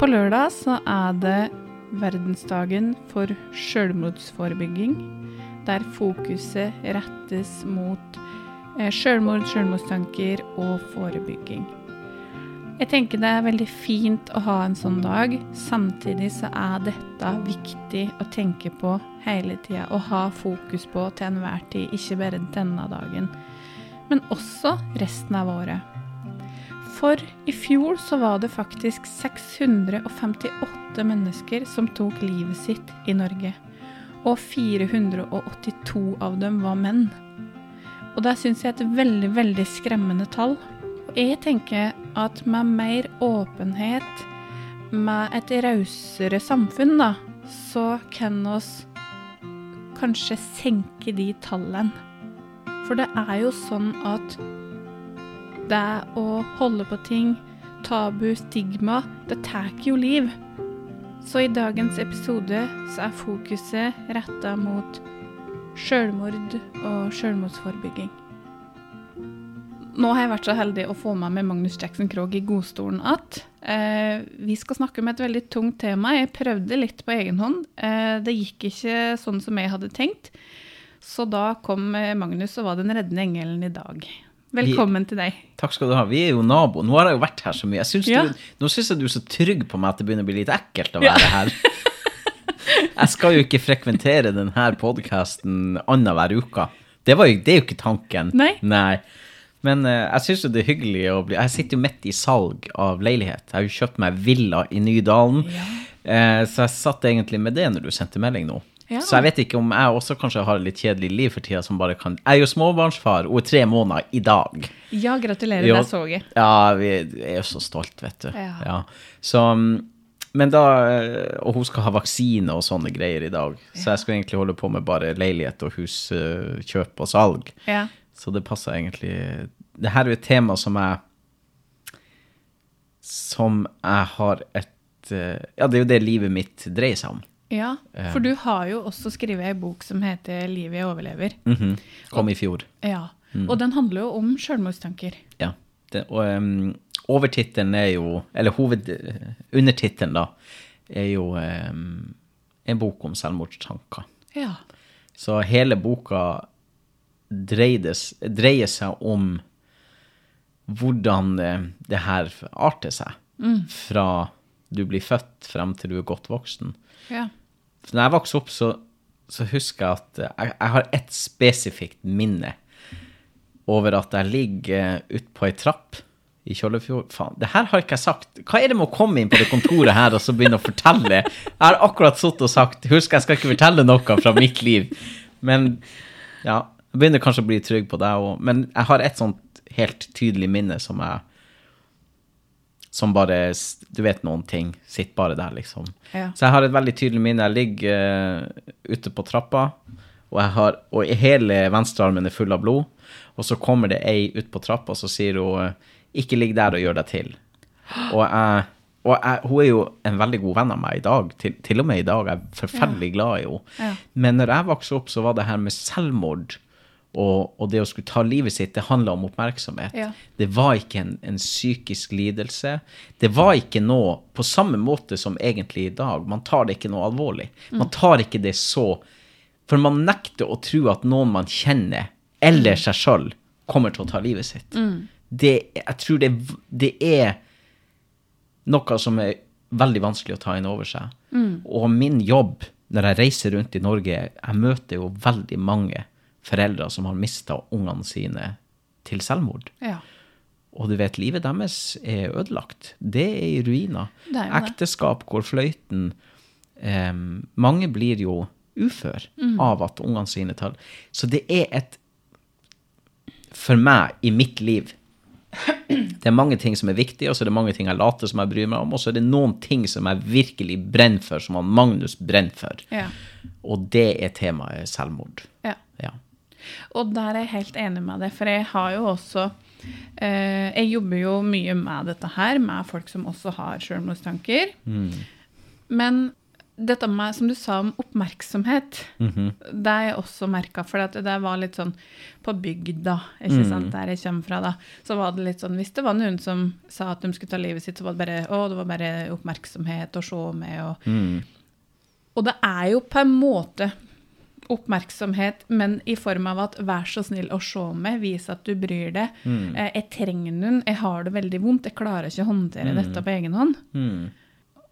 På lørdag så er det verdensdagen for selvmordsforebygging, der fokuset rettes mot eh, selvmord, selvmordstanker og forebygging. Jeg tenker det er veldig fint å ha en sånn dag. Samtidig så er dette viktig å tenke på hele tida og ha fokus på til enhver tid, ikke bare denne dagen, men også resten av året. For i fjor så var det faktisk 658 mennesker som tok livet sitt i Norge. Og 482 av dem var menn. Og det syns jeg er et veldig, veldig skremmende tall. Og jeg tenker at med mer åpenhet, med et rausere samfunn, da, så kan oss kanskje senke de tallene. For det er jo sånn at det å holde på ting, tabu, stigma, det tar jo liv. Så i dagens episode så er fokuset retta mot sjølmord og sjølmordsforebygging. Nå har jeg vært så heldig å få med Magnus Jackson Krogh i godstolen at eh, vi skal snakke om et veldig tungt tema. Jeg prøvde litt på egen hånd. Eh, det gikk ikke sånn som jeg hadde tenkt. Så da kom eh, Magnus og var den reddende engelen i dag. Velkommen vi, til deg. Takk skal du ha. Vi er jo naboer. Nå har jeg jo vært her så mye. Synes Ja. du, nå syns jeg du er så trygg på meg at det begynner å bli litt ekkelt å være her. jeg skal jo ikke frekventere denne podkasten annenhver uke. Det, var jo, det er jo ikke tanken. Nei. Men uh, jeg syns jo det er hyggelig å bli Jeg sitter jo midt i salg av leilighet. Jeg har jo kjøpt meg villa i Nydalen. Eh, så jeg satt egentlig med det når du sendte melding nå. Ja. Så jeg vet ikke om jeg også kanskje har et litt kjedelig liv for tida som bare kan Jeg er jo småbarnsfar og er tre måneder i dag. Ja, gratulerer. Jo. Det så jeg. Ja, vi er jo så stolt, vet du. Ja. Så, mm, men da eh, Og hun skal ha vaksine og sånne greier i dag. Så jeg skal egentlig holde på med bare leilighet og huskjøp og salg. Ja. Så det passer egentlig Det her er jo et tema som jeg Som jeg har et eh, Ja, det er jo det livet mitt dreier seg om. Ja. For du har jo også skrevet ei bok som heter 'Livet jeg overlever'. Mhm. Kom i fjor. Ja. Og den handler jo om selvmordstanker. Ja. Det, og um, overtittelen er jo Eller hoved... Undertittelen, da, er jo um, en bok om selvmordstanker. Ja. Så hele boka dreides, dreier seg om hvordan eh, det her arter seg. Fra du blir født frem til du er godt voksen. Ja. For når jeg vokste opp, så, så husker jeg at eh, jeg, jeg har ett spesifikt minne over at jeg ligger ute på ei trapp i Kjøllefjord. Faen, det her har ikke jeg sagt. Hva er det med å komme inn på det kontoret her og så begynne å fortelle? Jeg har akkurat sittet og sagt Husk, jeg skal ikke fortelle noe fra mitt liv. Men ja, jeg begynner kanskje å bli trygg på deg òg. Men jeg har et sånt helt tydelig minne som jeg som bare Du vet noen ting. Sitter bare der, liksom. Ja. Så jeg har et veldig tydelig minne. Jeg ligger uh, ute på trappa, og, har, og hele venstrearmen er full av blod. Og så kommer det ei ut på trappa, og så sier hun eh, 'ikke ligg der og gjør deg til'. Og, jeg, og jeg, hun er jo en veldig god venn av meg i dag. Til, til og med i dag. Jeg er forferdelig glad i henne. Ja. Men når jeg vokste opp, så var det her med selvmord og, og det å skulle ta livet sitt, det handla om oppmerksomhet. Ja. Det var ikke en, en psykisk lidelse. Det var ikke noe på samme måte som egentlig i dag. Man tar det ikke noe alvorlig. Man tar ikke det så For man nekter å tro at noen man kjenner, eller seg sjøl, kommer til å ta livet sitt. Det, jeg tror det, det er noe som er veldig vanskelig å ta inn over seg. Og min jobb når jeg reiser rundt i Norge, jeg møter jo veldig mange foreldre som har mista ungene sine til selvmord. Ja. Og du vet, livet deres er ødelagt. Det er i ruiner. Er. Ekteskap går fløyten. Em, mange blir jo ufør Mm. av at ungene sine tar Så det er et For meg, i mitt liv Det er mange ting som er viktige, og så er det mange ting jeg later som jeg bryr meg om, og så er det noen ting som jeg virkelig brenner for, som han Magnus brenner for. Ja. Og det er temaet selvmord. ja. Ja. Og der er jeg helt enig med deg, for jeg har jo også eh, Jeg jobber jo mye med dette her, med folk som også har selvmordstanker. Men dette med, som du sa om oppmerksomhet, det har jeg også merka. For det var litt sånn på bygda, ikke sant, der jeg kommer fra, da, så var det litt sånn Hvis det var noen som sa at de skulle ta livet sitt, så var det bare Å, det var bare oppmerksomhet og se med, og Og det er jo på en måte oppmerksomhet, men i form av at vær så snill å se meg, vis at du bryr deg. Eh, jeg trenger noen, jeg har det veldig vondt, jeg klarer ikke å håndtere dette på egen hånd. Mm.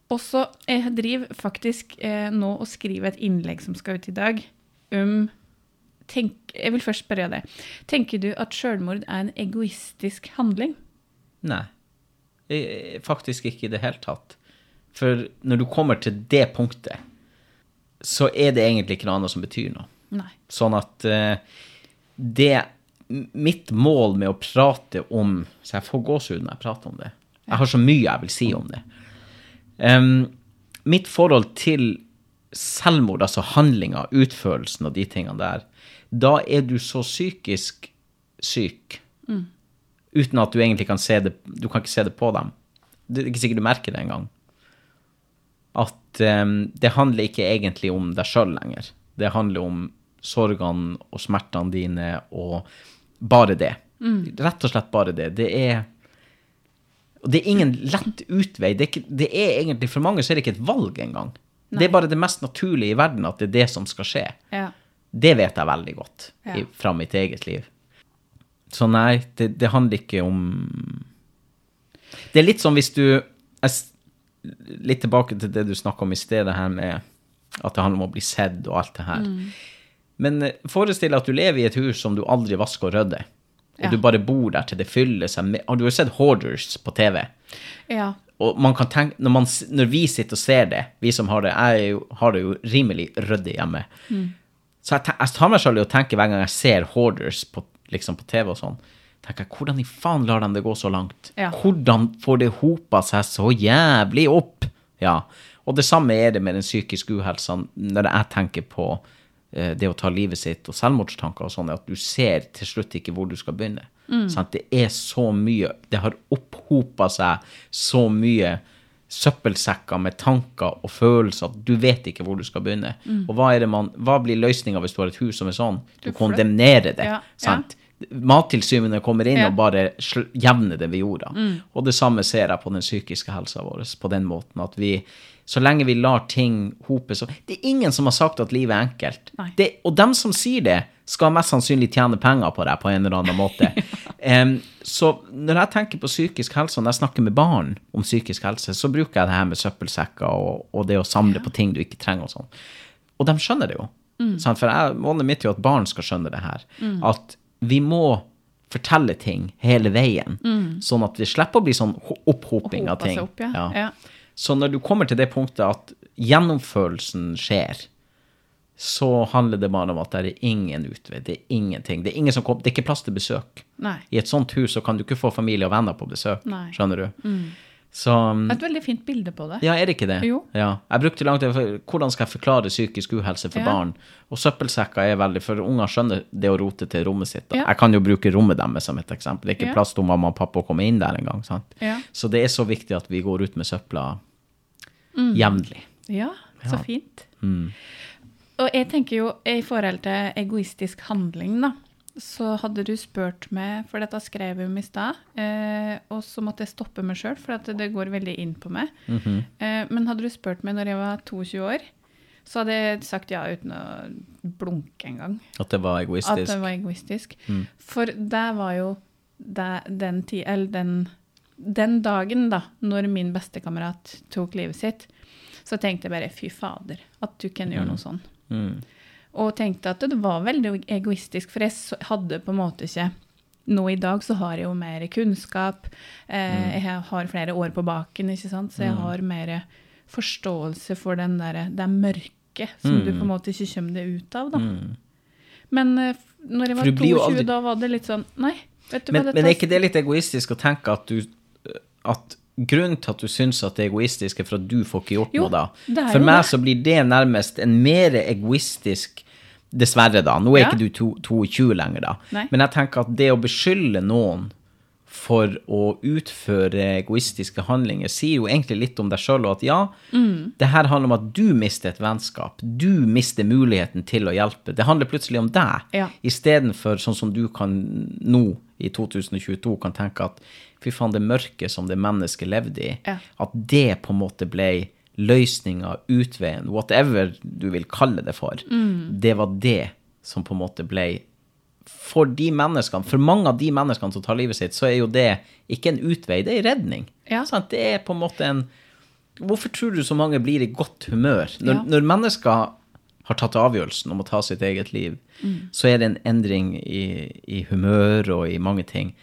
Og så jeg driver faktisk eh, nå og skriver et innlegg som skal ut i dag, om tenk, Jeg vil først spørre deg. Tenker du at selvmord er en egoistisk handling? Nei. Faktisk ikke i det hele tatt. For når du kommer til det punktet, så er det egentlig ikke noe annet som betyr noe. Nei. Sånn at eh, det Mitt mål med å prate om Så jeg får gåsehud når jeg prater om det. Jeg har så mye jeg vil si om det. Um, mitt forhold til selvmord, altså handlinga, utførelsen og de tingene der, da er du så psykisk syk uten at du egentlig kan se det Du kan ikke se det på dem. Det er ikke sikkert du merker det engang. At um, det handler ikke egentlig om deg sjøl lenger. Det handler om sorgene og smertene dine og bare det. Rett og slett bare det. Det er og det er ingen lett utvei. Det er, ikke, det er egentlig, For mange så er det ikke et valg engang. Det er bare det mest naturlige i verden at det er det som skal skje. Ja. Det vet jeg veldig godt Ja. i, fra mitt eget liv. Så nei, det, det handler ikke om Det er litt som hvis du jeg, Litt tilbake til det du snakka om i sted, det her med at det handler om å bli sett og alt det her. Mm. Men eh, forestill deg at du lever i et hus som du aldri vasker og rydder. Og Ja. du bare bor der til det fyller seg med Du Har sett Hoarders på TV? ja. Og man kan tenke, når, man, når vi sitter og ser det, vi som har det Jeg jo, har det jo rimelig ryddig hjemme. Så jeg, jeg tar meg selv i å tenke hver gang jeg ser Hoarders på, liksom på TV og sånn, tenker jeg, hvordan i faen lar de det gå så langt? Ja. Hvordan får det hopa seg så jævlig opp? Ja. Og det samme er det med den psykiske uhelsa når jeg tenker på eh, det å ta livet sitt og selvmordstanker og sånn, at du ser til slutt ikke hvor du skal begynne. Sant? Det er så mye Det har opphopa seg så mye søppelsekker med tanker og følelser at du vet ikke hvor du skal begynne. Og hva, det man, hva blir løsninga hvis du har et hus som er sånn? Du Du kondemnerer det. Ja, sant? Mattilsynene kommer inn Ja. og bare jevner det ved jorda. Og det samme ser jeg på den psykiske helsa vår, på den måten at vi så lenge vi lar ting hope så Det er ingen som har sagt at livet er enkelt. Det, og dem som sier det, skal mest sannsynlig tjene penger på det på en eller annen måte. um, så når jeg tenker på psykisk helse, og når jeg snakker med barn om psykisk helse, så bruker jeg det her med søppelsekker og, og det å samle på ting du ikke trenger og sånn. Og de skjønner det jo. Sant? For jeg, målet mitt er jo at barn skal skjønne det her. At vi må fortelle ting hele veien, sånn at vi slipper å bli sånn opphoping av ting. opp, ja. Ja. Så når du kommer til det punktet at gjennomførelsen skjer, så handler det bare om at det er ingen utvei. Det er ingenting. Det er, ingen som kom, det er ikke plass til besøk. Nei. I et sånt hus så kan du ikke få familie og venner på besøk. Nei. Skjønner du? Så Det er et veldig fint bilde på det. ja, er det ikke det? Jo. Ja. Jeg brukte lang tid for hvordan skal jeg forklare psykisk uhelse for Ja. barn. Og søppelsekker er veldig For unger skjønner det å rote til rommet sitt. Ja. Jeg kan jo bruke rommet deres som et eksempel. Det er ikke plass til mamma og pappa å komme inn der engang. Så det er så viktig at vi går ut med søpla jevnlig. Ja, så fint. Mm. Og jeg tenker jo, i forhold til egoistisk handling, da, så hadde du spurt meg, for dette skrev jeg om i stad, eh, og så måtte jeg stoppe meg sjøl, for det går veldig inn på meg. Mhm. eh, men hadde du spurt meg når jeg var 22 år, så hadde jeg sagt ja uten å blunke engang. At det var egoistisk? At det var egoistisk. Mm. For det var jo det, den, ti, eller den, den dagen da, når min bestekamerat tok livet sitt, så tenkte jeg bare fy fader, at du kan gjøre noe sånn. Mm. Og tenkte at det var veldig egoistisk, for jeg hadde på en måte ikke Nå i dag så har jeg jo mer kunnskap, eh, jeg har flere år på baken, ikke sant, så jeg har mer forståelse for den der, det mørket som du på en måte ikke kommer deg ut av, da. Mm. Men eh, når jeg var du blir jo 22, aldri- da var det litt sånn Nei, vet du Men, hva men er ikke det litt egoistisk å tenke at du at Grunnen til at du syns at det er egoistisk, er for at du får ikke gjort Jo, noe da. For meg det. så blir det nærmest en mer egoistisk Dessverre, da. Nå er Ja. ikke du 22 lenger, da. Nei. Men jeg tenker at det å beskylde noen for å utføre egoistiske handlinger, sier jo egentlig litt om deg sjøl, og at ja, det her handler om at du mister et vennskap. Du mister muligheten til å hjelpe. Det handler plutselig om deg, Ja. istedenfor sånn som du kan nå, i 2022, kan tenke at fy faen, det mørket som det mennesket levde i, Ja. at det på en måte ble løsninga, utveien, whatever du vil kalle det for, det var det som på en måte ble for de menneskene, for mange av de menneskene som tar livet sitt, så er jo det ikke en utvei, det er en redning. Ja. Sant? Det er på en måte en Hvorfor tror du så mange blir i godt humør? Når, Ja. når mennesker har tatt avgjørelsen om å ta sitt eget liv, Mm. så er det en endring i, i humør og i mange ting.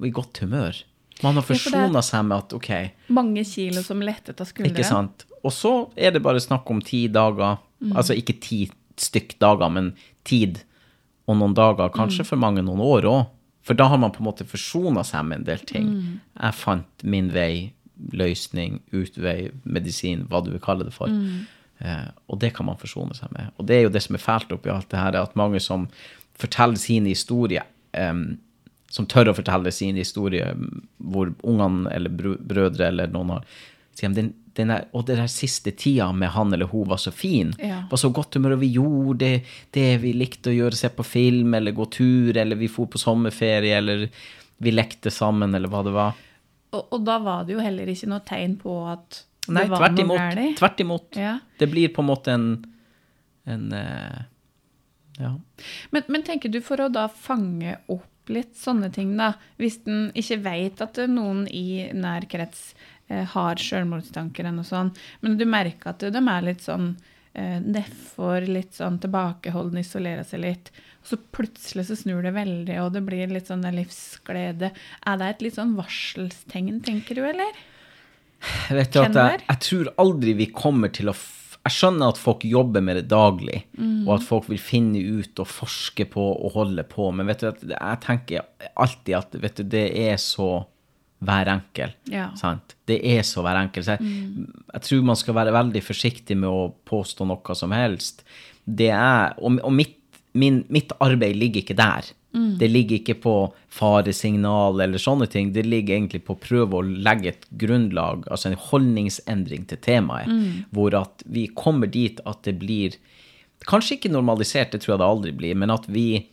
I godt humør. Man har for forsona seg med at OK, Mange kilo som lettet av skuldre. ikke sant? Og så er det bare snakk om ti dager, Mm. altså ikke ti stykk dager, men tid og noen dager, kanskje Mm. for mange noen år òg. For da har man på en måte forsona seg med en del ting. Mm. Jeg fant min vei, løsning, utvei, medisin, hva du vil kalle det for. Mm. Eh, og det kan man forsone seg med. Og det er jo det som er fælt oppi alt det her, er at mange som forteller sine historier, em, som tør å fortelle sin historie, hvor ungene eller brødre eller noen har den, den er, og den der siste tida med han eller hun var så fin, Ja. var så godt humør, og vi gjorde det, det vi likte å gjøre, se på film, eller gå tur, eller vi for på sommerferie, eller vi lekte sammen, eller hva det var. Og, og da var det jo heller ikke noe tegn på at Nei, det var tvert noe imot. galt. Tvert imot. Ja. Det blir på en måte en, en uh, ja. Men, men tenker du for å da fange opp litt sånne ting, da, hvis en ikke vet at noen i nær krets eh, har selvmordstanker eller noe sånt, men du merker at de er litt sånn eh, nedfor, litt sånn tilbakeholdne, isolerer seg litt, og så plutselig så snur det veldig, og det blir litt sånn livsglede. Er det et litt sånn varselstegn, tenker du, eller? Jeg vet du at jeg, jeg tror aldri vi kommer til å Jeg skjønner at folk jobber med det daglig, og at folk vil finne ut og forske på og holde på, men vet du jeg tenker alltid at vet du, det er så hver enkel. Ja. Sant? Det er så hver enkel. Så jeg, jeg tror man skal være veldig forsiktig med å påstå noe som helst. Det er, og, og mitt, min, mitt arbeid ligger ikke der. Det ligger ikke på faresignal eller sånne ting. Det ligger egentlig på å prøve å legge et grunnlag, altså en holdningsendring til temaet, hvor at vi kommer dit at det blir Kanskje ikke normalisert, det tror jeg det aldri blir, men at vi,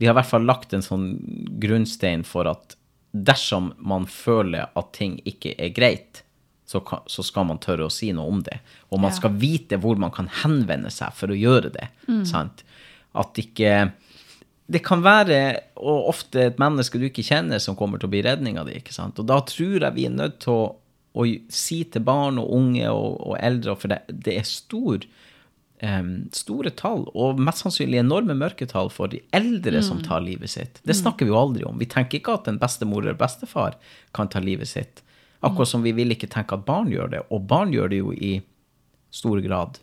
vi har i hvert fall lagt en sånn grunnstein for at dersom man føler at ting ikke er greit, så, kan, så skal man tørre å si noe om det. Og man Ja. skal vite hvor man kan henvende seg for å gjøre det. Sant? At ikke Det kan være og ofte et menneske du ikke kjenner, som kommer til å bli redninga di. ikke sant? Og da tror jeg vi er nødt til å, å si til barn og unge og, og eldre, for det, det er stor um, store tall, og mest sannsynlig enorme mørketall for de eldre som tar livet sitt. Det snakker vi jo aldri om. Vi tenker ikke at en bestemor eller bestefar kan ta livet sitt. Akkurat som vi vil ikke tenke at barn gjør det, og barn gjør det jo i stor grad.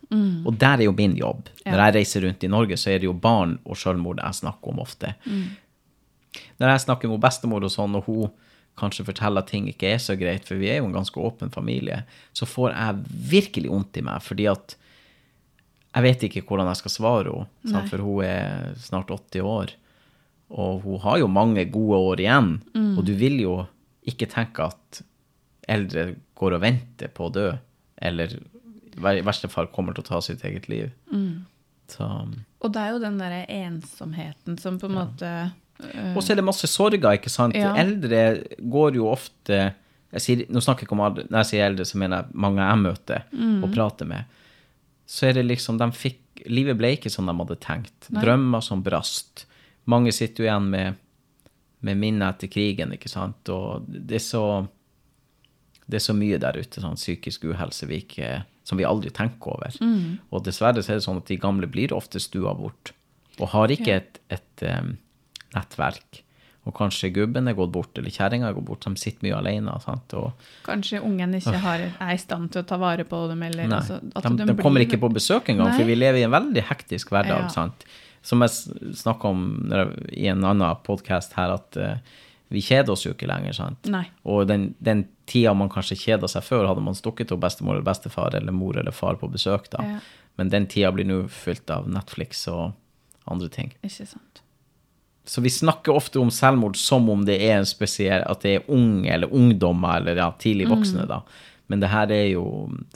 Og der er jo min jobb. Når jeg reiser rundt i Norge, så er det jo barn og selvmord jeg snakker om ofte. Når jeg snakker med bestemor og sånn, og hun kanskje forteller at ting ikke er så greit, for vi er jo en ganske åpen familie, så får jeg virkelig vondt i meg, fordi at jeg vet ikke hvordan jeg skal svare henne, for hun er snart 80 år. Og hun har jo mange gode år igjen, og du vil jo ikke tenke at eldre går og venter på å dø, eller i verste fall kommer til å ta sitt eget liv. Så, Og det er jo den derre ensomheten som på en måte øh, og så er det masse sorger, ikke sant? Ja. Eldre går jo ofte sier, Nå snakker jeg ikke om alle, når jeg sier eldre, så mener jeg mange jeg møter og prater med. Så er det liksom, de fikk, Livet ble ikke som de hadde tenkt. Drømmer som brast. Mange sitter jo igjen med, med minner etter krigen, ikke sant? Og det er så det er så mye der ute, sånn psykisk uhelse vi ikke, som vi aldri tenker over. Og dessverre så er det sånn at de gamle blir ofte stua bort, og har ikke et, et um, nettverk. Og kanskje gubben er gått bort, eller kjerringa er gått bort, de sitter mye alene. Sant? Og, Kanskje ungen ikke har, er i stand til å ta vare på dem, eller altså, at de, de de kommer ikke på besøk engang, for vi lever i en veldig hektisk hverdag. Ja. sant? Som jeg snakka om i en annen podkast her, at eh, vi kjeder oss jo ikke lenger. sant? Nei. Og den, den tida man kanskje kjeda seg før, hadde man stukket til bestemor eller bestefar eller mor eller far på besøk. da. Ja. Men den tida blir nå fylt av Netflix og andre ting. Ikke sant. så vi snakker ofte om selvmord som om det er en spesiell At det er unge eller ungdommer eller ja, tidlig voksne, da. Men det her er jo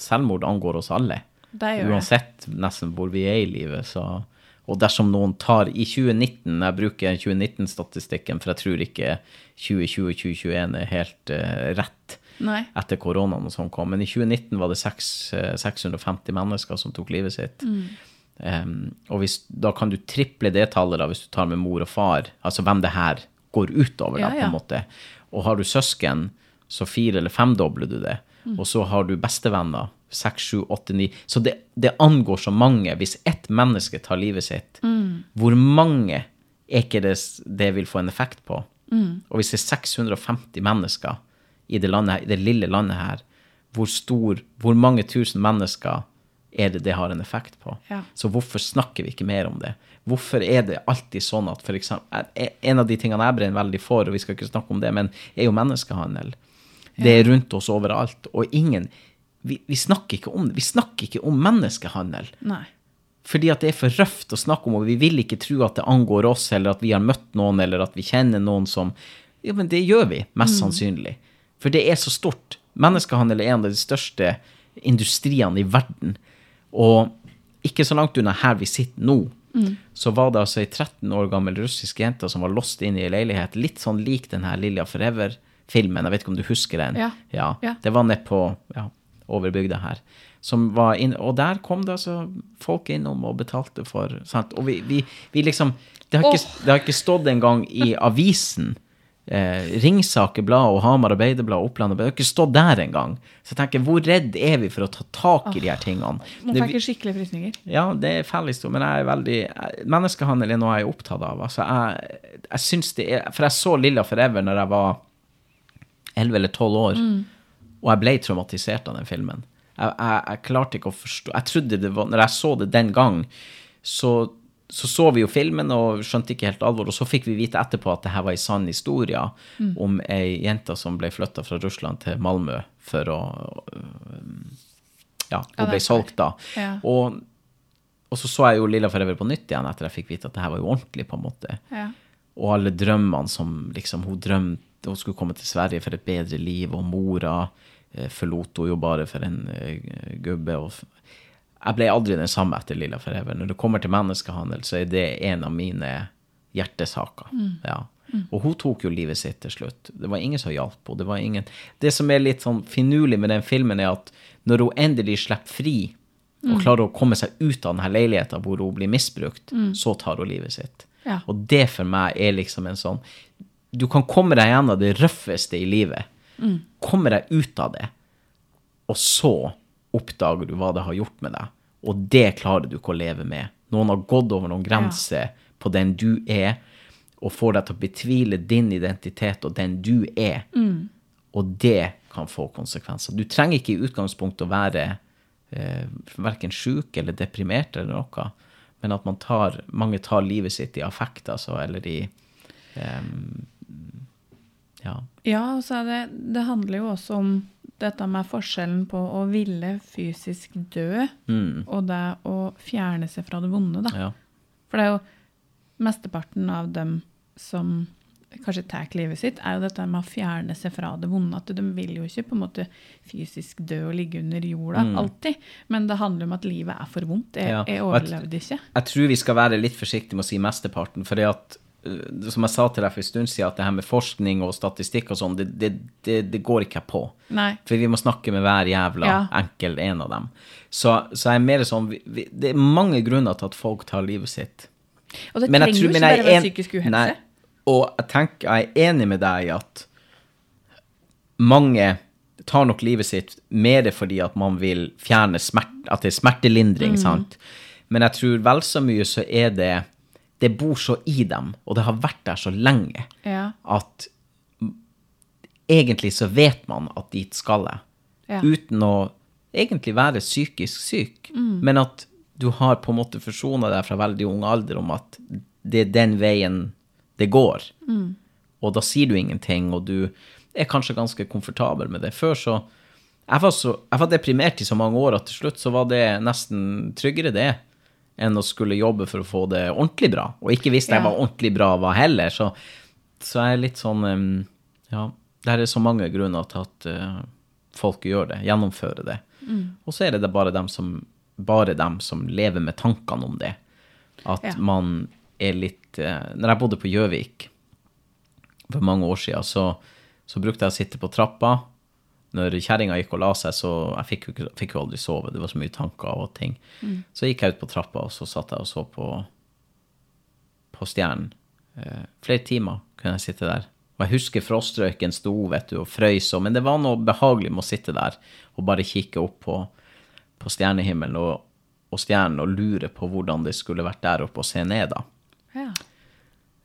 Selvmord angår oss alle. Det gjør. Uansett nesten hvor vi er i livet, så Og dersom noen tar I 2019, jeg bruker 2019-statistikken, for jeg tror ikke 2020-2021 er helt uh, rett Nei. etter koronaen og sånn kom. Men i 2019 var det 6, uh, 650 mennesker som tok livet sitt. Um, og hvis, da kan du triple det tallet da, hvis du tar med mor og far, altså hvem det her går utover, da, Ja, på ja. en måte. Og har du søsken, så fire- eller femdobler du det. Og så har du bestevenner, seks, sju, åtte, ni. Så det, det angår så mange. Hvis ett menneske tar livet sitt, hvor mange er ikke det det vil få en effekt på? Og hvis det er 650 mennesker i det, landet, i det lille landet her, hvor stor, hvor mange tusen mennesker er det det har en effekt på? Ja. Så hvorfor snakker vi ikke mer om det? Hvorfor er det alltid sånn at for eksempel, En av de tingene jeg brenner veldig for, og vi skal ikke snakke om det, men er jo menneskehandel. Det er rundt oss overalt. Og ingen vi, vi snakker ikke om det. Vi snakker ikke om menneskehandel. Nei. Fordi at det er for røft å snakke om, og vi vil ikke tro at det angår oss, eller at vi har møtt noen, eller at vi kjenner noen som Ja, men det gjør vi, mest sannsynlig. For det er så stort. Menneskehandel er en av de største industriene i verden. Og ikke så langt unna her vi sitter nå, så var det altså ei 13 år gammel russisk jente som var låst inn i ei leilighet, litt sånn lik den her Lilja Forever-filmen. Jeg vet ikke om du husker den? Ja. Ja. Det var nede på ja, over bygda her. Som var inn, og der kom det altså folk innom og betalte for sant? Og vi, vi, vi liksom det har, ikke, det har ikke stått engang i avisen. Eh, Ringsaker Blad og Hamar Arbeiderblad og Oppland Arbeiderblad. Det har ikke stått der engang. Så jeg tenker, hvor redd er vi for å ta tak i de her tingene? Det- fikk skikkelig frysninger. ja, det er feil historie, men jeg er veldig Menneskehandel er noe jeg er opptatt av. Altså, jeg, jeg syns det er For jeg så Lilla Forever når jeg var 11 eller 12 år, og jeg ble traumatisert av den filmen. Jeg, jeg, jeg klarte ikke å forstå Jeg trodde det var Når jeg så det den gang, så så så vi jo filmen og skjønte ikke helt alvor, og så fikk vi vite etterpå at det her var en sann historie om ei jente som ble flytta fra Russland til Malmö for å Ja, hun ja, ble solgt da. Ja. Og, og så så jeg jo Lilla Forever på nytt igjen etter jeg fikk vite at det her var jo ordentlig, på en måte. Ja. Og alle drømmene som liksom Hun drømte hun skulle komme til Sverige for et bedre liv, og mora forlot hun jo bare for en eh, gubbe. Jeg ble aldri den samme etter Lilla Forever. Når det kommer til menneskehandel, så er det en av mine hjertesaker. Ja. Og hun tok jo livet sitt til slutt. Det var ingen som hjalp henne. Det, var ingen... det som er litt sånn finurlig med den filmen, er at når hun endelig slipper fri, og klarer å komme seg ut av denne leiligheten hvor hun blir misbrukt, så tar hun livet sitt. Ja. Og det for meg er liksom en sånn Du kan komme deg gjennom det røffeste i livet. Komme deg ut av det, og så oppdager du hva det har gjort med deg. Og det klarer du ikke å leve med. Noen har gått over noen grenser på den du er, og får deg til å betvile din identitet og den du er. Og det kan få konsekvenser. Du trenger ikke i utgangspunktet å være eh, verken sjuk eller deprimert eller noe, men at man tar, mange tar livet sitt i affekt, altså, eller i em, Ja. Ja, og så det Det handler jo også om dette med forskjellen på å ville fysisk dø og det å fjerne seg fra det vonde, da. ja. For det er jo mesteparten av dem som kanskje tar livet sitt, er jo dette med å fjerne seg fra det vonde. At de vil jo ikke på en måte fysisk dø og ligge under jorda alltid. Men det handler om at livet er for vondt. Jeg, Ja, jeg overlevde ikke. Jeg tror vi skal være litt forsiktige med å si mesteparten, for det at som jeg sa til deg for en stund siden, at det her med forskning og statistikk og sånn, det, det, det, det går ikke jeg på. Nei. For vi må snakke med hver jævla Ja. enkel en av dem. Så, så jeg er mer sånn vi, vi, Det er mange grunner til at folk tar livet sitt. Og det Men trenger tror- jo ikke bare være psykisk uhelse. Nei. Og jeg tenker, jeg er enig med deg i at mange tar nok livet sitt mer fordi at man vil fjerne smerte, at det er smertelindring, sant? Men jeg tror vel så mye så er det Det bor så i dem, og det har vært der så lenge, Ja. at egentlig så vet man at dit skal jeg. Ja. Uten å egentlig være psykisk syk, men at du har på en måte forsona deg fra veldig ung alder om at det er den veien det går. Og da sier du ingenting, og du er kanskje ganske komfortabel med det. Før så Jeg var, så, jeg var deprimert i så mange år at til slutt så var det nesten tryggere, det. Enn å skulle jobbe for å få det ordentlig bra. Og ikke visste jeg var ordentlig bra var heller, så, så er jeg litt sånn Ja, det er så mange grunner til at uh, folk gjør det, gjennomfører det. Og så er det bare dem som, bare dem som lever med tankene om det. At Ja. man er litt uh, Når jeg bodde på Gjøvik for mange år siden, så, så brukte jeg å sitte på trappa. Når kjerringa gikk og la seg, så jeg fikk jo, fikk jo aldri sove. Det var så mye tanker og ting. Så gikk jeg ut på trappa, og så satt jeg og så på, på stjernen. Eh, flere timer kunne jeg sitte der. Og jeg husker frostrøyken sto vet du, og frøys, og- men det var noe behagelig med å sitte der og bare kikke opp på, på stjernehimmelen og, og stjernen og lure på hvordan det skulle vært der oppe og se ned, da. Ja.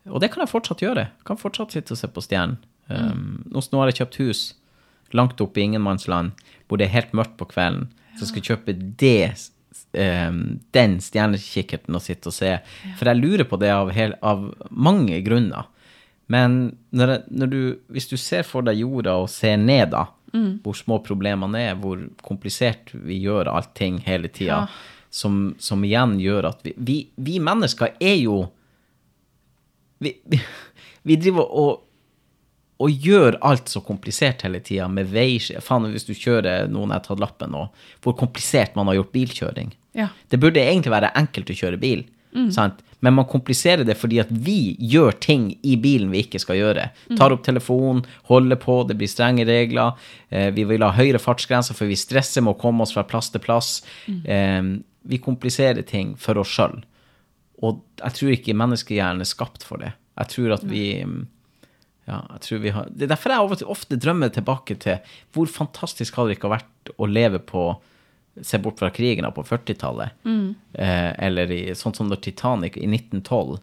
Og det kan jeg fortsatt gjøre. Jeg kan fortsatt sitte og se på stjernen. Um, nå, nå har jeg kjøpt hus langt oppe i ingenmannsland, hvor det er helt mørkt på kvelden. ja. som skal kjøpe det, um, den stjernekikkerten og sitte og se. For jeg lurer på det av, hel, av mange grunner. Men når, når du, hvis du ser for deg jorda og ser ned, da, hvor små problemene er, hvor komplisert vi gjør allting hele tida, Ja. som, som igjen gjør at vi, vi, vi mennesker er jo vi, vi, vi driver og, og gjør alt så komplisert hele tida med vei... Faen, hvis du kjører noen jeg har tatt lappen nå, hvor komplisert man har gjort bilkjøring. Ja. Det burde egentlig være enkelt å kjøre bil, sant? men man kompliserer det fordi at vi gjør ting i bilen vi ikke skal gjøre. Tar opp telefonen, holder på, det blir strenge regler. Eh, vi vil ha høyere fartsgrenser, for vi stresser med å komme oss fra plass til plass. Eh, vi kompliserer ting for oss sjøl. Og jeg tror ikke menneskehjernen er skapt for det. Jeg tror at vi ja, jeg tror vi har, Det er derfor jeg ofte drømmer tilbake til hvor fantastisk hadde det ikke vært å leve på Se bort fra krigen på 40-tallet. Eh, eller i, sånn som når Titanic i 1912.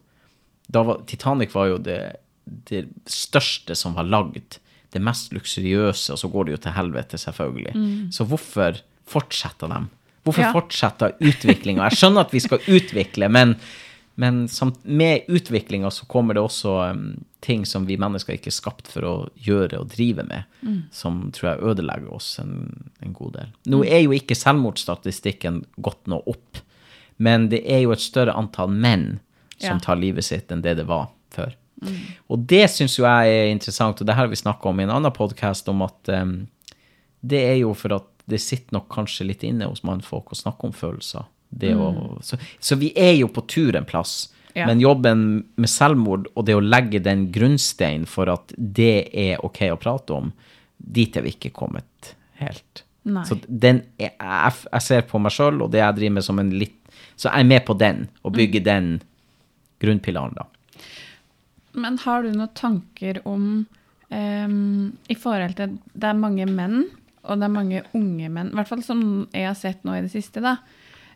Da var, Titanic var jo det, det største som var lagd. Det mest luksuriøse, og så går det jo til helvete, selvfølgelig. Så hvorfor fortsetter de? Hvorfor Ja. fortsetter utviklinga? Jeg skjønner at vi skal utvikle, men, men med utviklinga så kommer det også um, ting som vi mennesker ikke er skapt for å gjøre og drive med, som tror jeg ødelegger oss en, en god del. Nå er jo ikke selvmordsstatistikken gått nå opp, men det er jo et større antall menn som Ja. tar livet sitt enn det det var før. Og det syns jo jeg er interessant, og det har vi snakka om i en annen podkast, om at um, det er jo for at det sitter nok kanskje litt inne hos mannfolk å snakke om følelser. Det å, så, så vi er jo på tur en plass. Ja. Men jobben med selvmord og det å legge den grunnsteinen for at det er ok å prate om, dit er vi ikke kommet helt. Nei. Så den er, jeg, jeg ser på meg sjøl og det jeg driver med som en litt Så jeg er med på den, og bygger den grunnpilaren, da. Men har du noen tanker om Um, I forhold til Det er mange menn, og det er mange unge menn, i hvert fall som jeg har sett nå i det siste, da.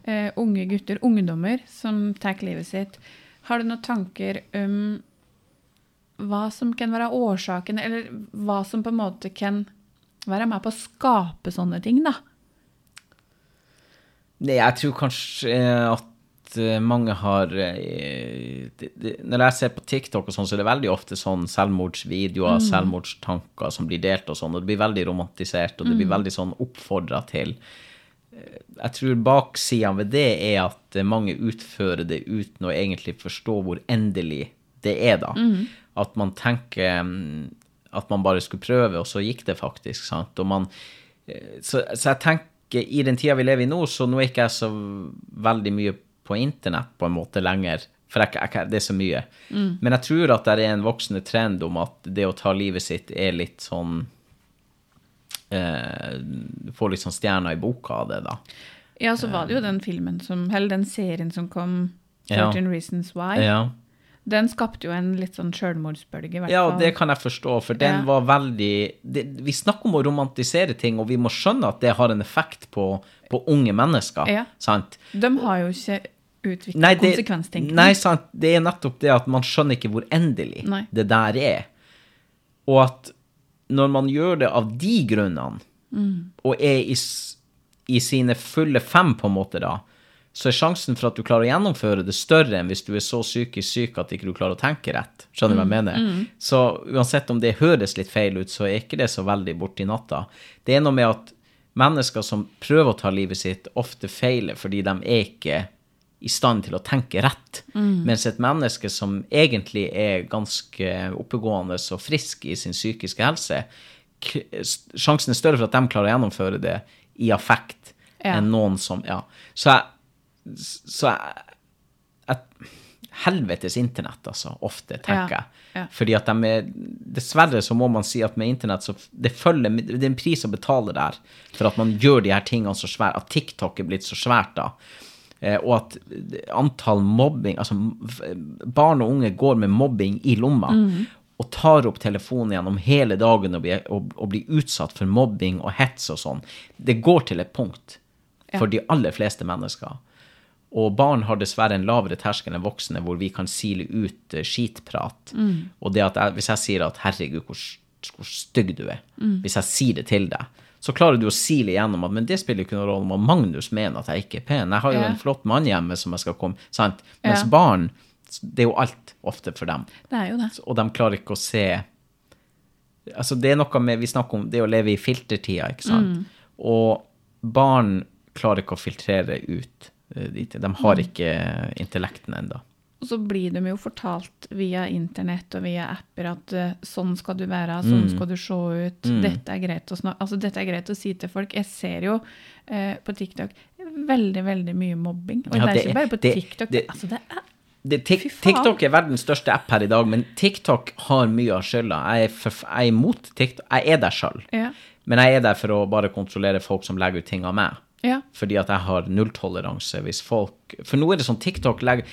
Uh, unge gutter, ungdommer, som tar livet sitt. Har du noen tanker om hva som kan være årsaken, eller hva som på en måte kan være med på å skape sånne ting, da? Nei, jeg tror kanskje at eh, mange har eh, Når jeg ser på TikTok og sånn, så er det veldig ofte sånn selvmordsvideoer, selvmordstanker som blir delt og sånn, og det blir veldig romantisert, og det blir veldig sånn oppfordra til. Jeg tror baksidene ved det er at mange utfører det uten å egentlig forstå hvor endelig det er, da. At man tenker mm, at man bare skulle prøve, og så gikk det faktisk, sant. Man Eh, så, så jeg tenker i den tida vi lever i nå, så nå er ikke jeg så veldig mye på internett på en måte lenger. For jeg, jeg, det er så mye. Men jeg tror at det er en voksende trend om at det å ta livet sitt er litt sånn eh, får sånn stjerner i boka av det, da. Ja, så var det jo den filmen som, eller den serien som kom, Ja. 13 Reasons Why. Ja. Den skapte jo en litt sånn sjølmordsbølge, Ja, det kan jeg forstå, for den Ja. var veldig det, Vi snakker om å romantisere ting, og vi må skjønne at det har en effekt på, på unge mennesker. Ja. Sant? De har jo ikke utvikla konsekvenstenkning. nei, sant. Det er nettopp det at man skjønner ikke hvor endelig Nei. det der er. Og at når man gjør det av de grunnene, Mm. og er i, i sine fulle fem, på en måte, da, så er sjansen for at du klarer å gjennomføre det større enn hvis du er så psykisk syk at ikke du klarer å tenke rett. Skjønner du hva jeg mener? Så uansett om det høres litt feil ut, så er ikke det så veldig borti natta. Det er noe med at mennesker som prøver å ta livet sitt, ofte feiler fordi de er ikke i stand til å tenke rett. Mens et menneske som egentlig er ganske oppegående og frisk i sin psykiske helse, sjansen er større for at de klarer å gjennomføre det i affekt Ja. enn noen som Ja. Så jeg, så jeg, jeg Helvetes internett, altså, ofte, tenker jeg. ja. Fordi at de er Dessverre så må man si at med internett så det følger Det er en pris å betale der for at man gjør de her tingene så svære. At TikTok er blitt så svært, da. Eh, og at antall mobbing Altså barn og unge går med mobbing i lomma. Mm. Og tar opp telefonen gjennom hele dagen og blir, og, og blir utsatt for mobbing og hets og sånn. Det går til et punkt for de aller fleste mennesker. Og barn har dessverre en lavere terskel enn voksne, hvor vi kan sile ut skitprat. skitprat. Og det at jeg, hvis jeg sier at 'herregud, hvor, hvor stygg du er', hvis jeg sier det til deg, så klarer du å sile igjennom at 'men det spiller ikke noen rolle om Magnus mener at jeg ikke er pen'. Jeg har jo Ja. en flott mann hjemme som jeg skal komme Sant? Mens Ja. barn, det er jo alt ofte for dem. Det er jo det. Og de klarer ikke å se Altså, det er noe med Vi snakker om det å leve i filtertida, ikke sant? Og barn klarer ikke å filtrere ut eh, dit. De har ikke intellekten ennå. Og så blir de jo fortalt via internett og via apper at eh, sånn skal du være, sånn Mm. skal du se ut, dette er Altså dette er greit å si til folk. Jeg ser jo eh, på TikTok veldig, veldig mye mobbing. Og Ja, det er ikke bare på det- TikTok. det- altså det er Det, tik, TikTok er verdens største app her i dag, men TikTok har mye av skylda. Jeg for, jeg er imot TikTok. Jeg er der sjøl. Ja. Men jeg er der for å bare kontrollere folk som legger ut ting av meg. Ja. Fordi at jeg har nulltoleranse hvis folk For nå er det sånn TikTok legger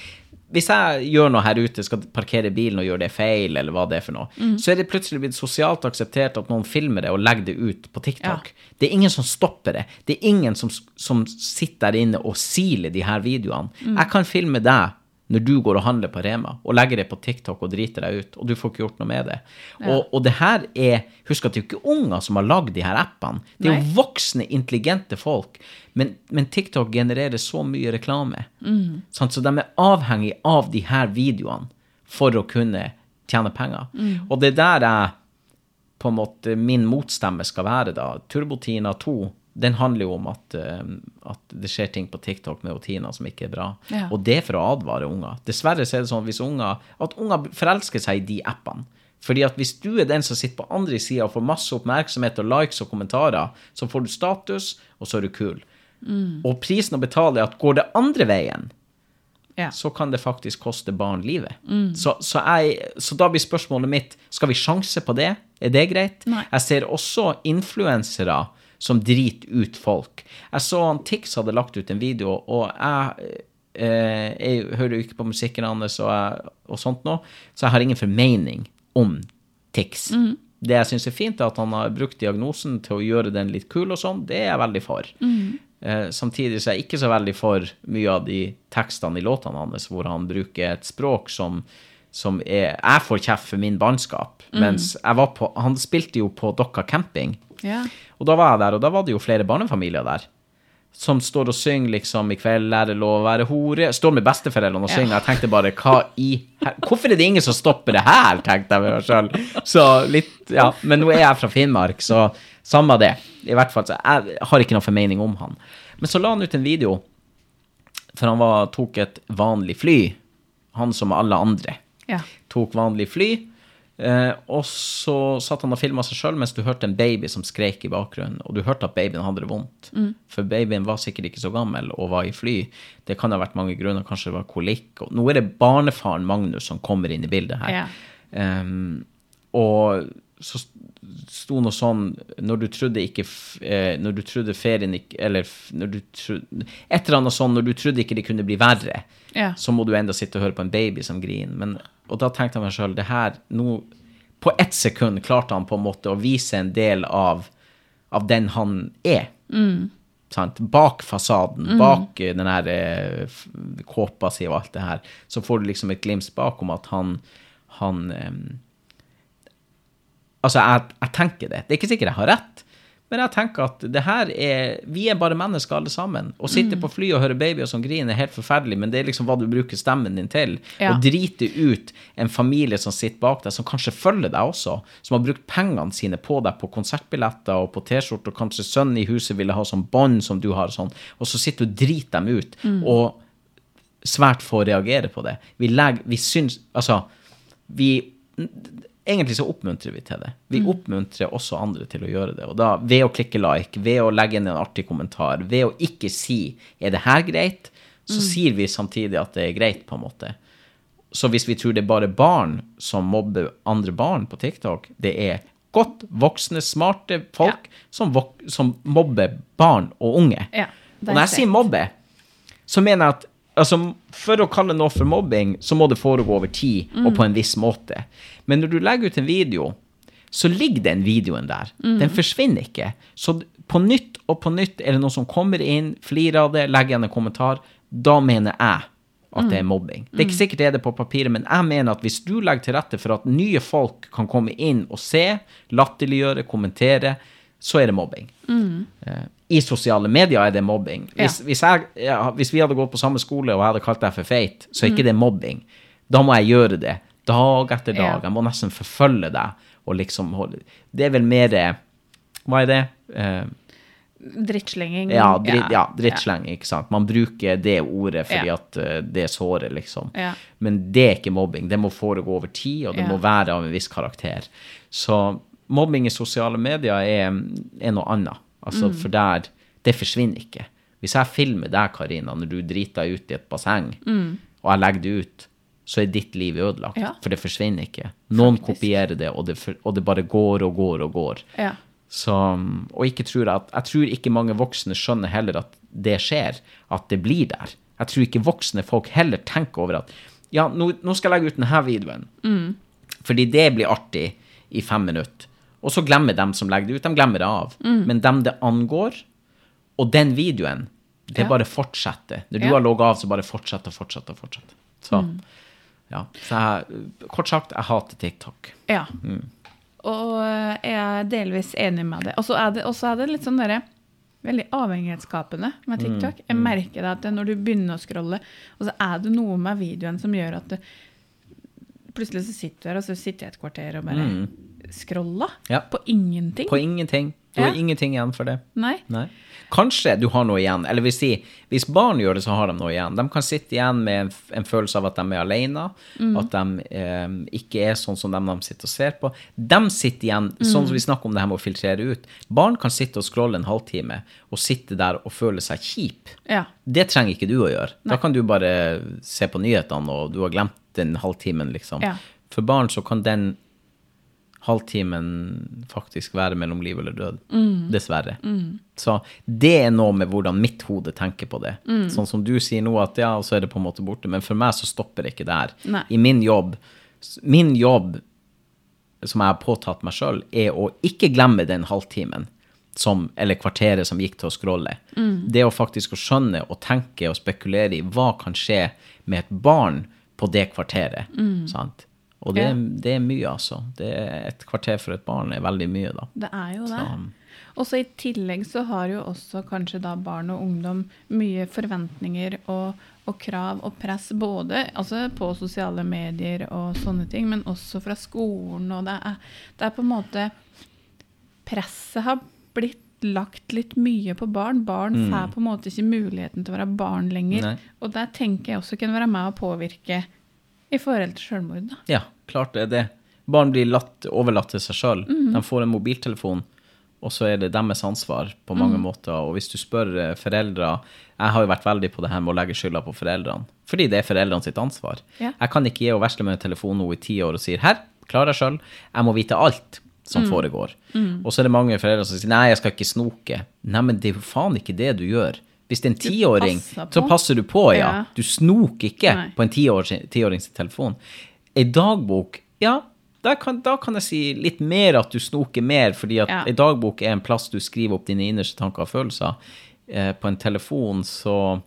Hvis jeg gjør noe her ute, skal parkere bilen og gjøre det feil, eller hva det er for noe, så er det plutselig blitt sosialt akseptert at noen filmer det og legger det ut på TikTok. Det er ingen som stopper det. Det er ingen som, som sitter der inne og siler de her videoene. Jeg kan filme deg når du går og handler på Rema, og legger det på TikTok og driter deg ut, og du får ikke gjort noe med det. Og, og det her er Husk at det er jo ikke unger som har lagd de her appene. Det er jo voksne, intelligente folk. Men, men TikTok genererer så mye reklame. Sant? Så de er avhengig av de her videoene for å kunne tjene penger. Og det er der jeg på en måte min motstemme skal være, da. Turbotina 2, den handler jo om at, eh, at det skjer ting på TikTok med Tina som ikke er bra. Ja. Og det er for å advare unger. Dessverre så er det sånn unger, at unger forelsker seg i de appene. Fordi at hvis du er den som sitter på andre sida og får masse oppmerksomhet og likes og kommentarer, så får du status, og så er du kul. Og prisen å betale er at går det andre veien, ja. så kan det faktisk koste barn livet. Så, så, jeg, så da blir spørsmålet mitt skal vi sjanse på det. Er det greit? Nei. Jeg ser også influensere som driter ut folk. Jeg så han Tix hadde lagt ut en video, og jeg, eh, jeg hører jo ikke på musikken hans og, jeg- og sånt nå, så jeg har ingen formening om Tix. Det jeg syns er fint, er at han har brukt diagnosen til å gjøre den litt kul og sånn. Det er jeg veldig for. Eh, samtidig så er jeg ikke så veldig for mye av de tekstene i låtene hans, hvor han bruker et språk som, som er Jeg får kjeft for min bannskap. Mens jeg var på Han spilte jo på Dokka camping. ja. Og da var jeg der, og da var det jo flere barnefamilier der. Som står og synger liksom 'I kveld er det lov å være hore'. Står med besteforeldrene og synger. Jeg tenkte bare hva i her? Hvorfor er det ingen som stopper det her, tenkte jeg med meg sjøl. Så litt Ja. Men nå er jeg fra Finnmark, så samme det. I hvert fall, så jeg har ikke noe formening om han. Men så la han ut en video, for han var, tok et vanlig fly. Han som alle andre ja. tok vanlig fly. Eh, og så satt han og filma seg sjøl mens du hørte en baby som skrek i bakgrunnen. Og du hørte at babyen hadde det vondt. For babyen var sikkert ikke så gammel og var i fly. Det kan ha vært mange grunner. Kanskje det var kolikk. Og nå er det barnefaren Magnus som kommer inn i bildet her. Ja. Ehm, og så sto noe sånn Når du trodde ikke eh, Når du trodde ferien ikke Eller når du trodde Et eller annet sånn når du trodde ikke det kunne bli verre Ja. så må du enda sitte og høre på en baby som griner. Men, og da tenkte jeg meg sjøl, det her nå, På ett sekund klarte han på en måte å vise en del av, av den han er. Sant? Bak fasaden, bak eh, den her eh, kåpa si og alt det her, så får du liksom et glimt bak om at han, han eh, Altså, jeg, jeg tenker det. Det er ikke sikkert jeg har rett, men jeg tenker at det her er Vi er bare mennesker, alle sammen. Å sitte på fly og høre babyer som griner, er helt forferdelig, men det er liksom hva du bruker stemmen din til. Ja. Å drite ut en familie som sitter bak deg, som kanskje følger deg også, som har brukt pengene sine på deg på konsertbilletter og på T-skjorte, og kanskje sønnen i huset ville ha sånn bånd som du har, sånn, og så sitter du og driter dem ut. Og svært få reagerer på det. Vi legger Vi syns Altså, vi Egentlig så oppmuntrer vi til det. Vi oppmuntrer også andre til å gjøre det. Og da ved å klikke like, ved å legge inn en artig kommentar, ved å ikke si 'er det her greit', så sier vi samtidig at det er greit, på en måte. Så hvis vi tror det er bare barn som mobber andre barn på TikTok, det er godt voksne, smarte folk som, vok som mobber barn og unge. Ja, og når jeg sier mobbe, så mener jeg at altså, for å kalle noe for mobbing, så må det foregå over tid og på en viss måte. Men når du legger ut en video, så ligger den videoen der. Den forsvinner ikke. Så på nytt og på nytt er det noen som kommer inn, flirer av det, legger igjen en kommentar. Da mener jeg at det er mobbing. Det er ikke sikkert det er det på papiret, men jeg mener at hvis du legger til rette for at nye folk kan komme inn og se, latterliggjøre, kommentere, så er det mobbing. Eh, I sosiale medier er det mobbing. Hvis, hvis, jeg, ja, hvis vi hadde gått på samme skole og jeg hadde kalt deg for feit, så er ikke det mobbing. Da må jeg gjøre det dag etter dag. Ja. Jeg må nesten forfølge deg. Og liksom holde Det er vel mer eh, Hva er det? Uh, Drittslenging. ja, dritt, ja, drittslenging, ikke sant. Man bruker det ordet fordi Ja. at eh, det sårer, liksom. Ja. Men det er ikke mobbing. Det må foregå over tid, og det Ja. må være av en viss karakter. Så mobbing i sosiale medier er, er noe annet. Altså, Mm. for der Det forsvinner ikke. Hvis jeg filmer deg, Karina, når du driter deg ut i et basseng, og jeg legger det ut, så er ditt liv ødelagt. Mm. Ja. For det forsvinner ikke. Noen Faktisk. kopierer det, og det, og det bare går og går og går. Ja. Så, og ikke tror at, jeg tror ikke mange voksne skjønner heller at det skjer, at det blir der. Jeg tror ikke voksne folk heller tenker over at ja, nå, nå skal jeg legge ut denne videoen, fordi det blir artig i fem minutter. Og så glemmer dem som legger det ut, de glemmer det av. Men dem det angår, og den videoen, det Ja. bare fortsetter. Når du Ja. har logga av, så bare fortsetter og fortsetter og fortsetter. Så, ja. Så jeg, kort sagt, jeg hater TikTok. Ja. Mm. Og eh, jeg er delvis enig med det. Og så er det, er det litt sånn derre Veldig avhengighetsskapende med Mm, TikTok. Jeg merker det at når du begynner å scrolle, og så er det noe med videoen som gjør at du Plutselig så sitter du her, og så sitter jeg et kvarter og bare scrolla Mm. Ja. på ingenting. På ingenting. Du har Ja. ingenting igjen for det. Nei. Nei. Kanskje du har noe igjen, eller vil si, hvis barn gjør det, så har de noe igjen. De kan sitte igjen med en, en følelse av at de er alene, at de eh, ikke er sånn som dem de sitter og ser på. De sitter igjen, sånn som vi snakker om det her med å filtrere ut. Barn kan sitte og scrolle en halvtime, og sitte der og føle seg kjip. Ja. Det trenger ikke du å gjøre. Da kan du bare se på nyhetene, og du har glemt den halvtimen, liksom. Ja. For barn så kan den halvtimen faktisk være mellom liv eller død. Dessverre. Så det er noe med hvordan mitt hode tenker på det. Sånn som du sier nå, at ja, så er det på en måte borte. Men for meg så stopper det ikke der. Nei. I min jobb, min jobb som jeg har påtatt meg sjøl, er å ikke glemme den halvtimen som, eller kvarteret som gikk til å scrolle. Det å faktisk å skjønne og tenke og spekulere i hva kan skje med et barn på det kvarteret. Sant? Og det, Ja. det er mye, altså. Det er et kvarter for et barn er veldig mye, da. Det er jo det. Og så i tillegg så har jo også kanskje da barn og ungdom mye forventninger og, og krav og press både altså på sosiale medier og sånne ting, men også fra skolen. Og det er, det er på en måte Presset har blitt lagt litt mye på barn. Barn får på en måte ikke muligheten til å være barn lenger. Nei. Og der tenker jeg også kunne være med å påvirke i forhold til selvmord. da. Ja, klart det er det. Barn blir latt, overlatt til seg sjøl. Mm. De får en mobiltelefon, og så er det deres ansvar på mange mm. måter. Og hvis du spør eh, foreldre Jeg har jo vært veldig på det her med å legge skylda på foreldrene. Fordi det er foreldrene sitt ansvar. Ja. Jeg kan ikke gi henne vesle med en telefon nå i ti år og sier 'her, klarer jeg sjøl', jeg må vite alt som mm. foregår. Og så er det mange foreldre som sier 'nei, jeg skal ikke snoke'. Nei, men det er jo faen ikke det du gjør. Hvis det er en tiåring, så passer du på, ja. Ja. Du snoker ikke Nei. på en tiårings telefon. Ei dagbok, ja, kan, da kan jeg si litt mer at du snoker mer, fordi at Ja. ei dagbok er en plass du skriver opp dine innerste tanker og følelser. Eh, på en telefon så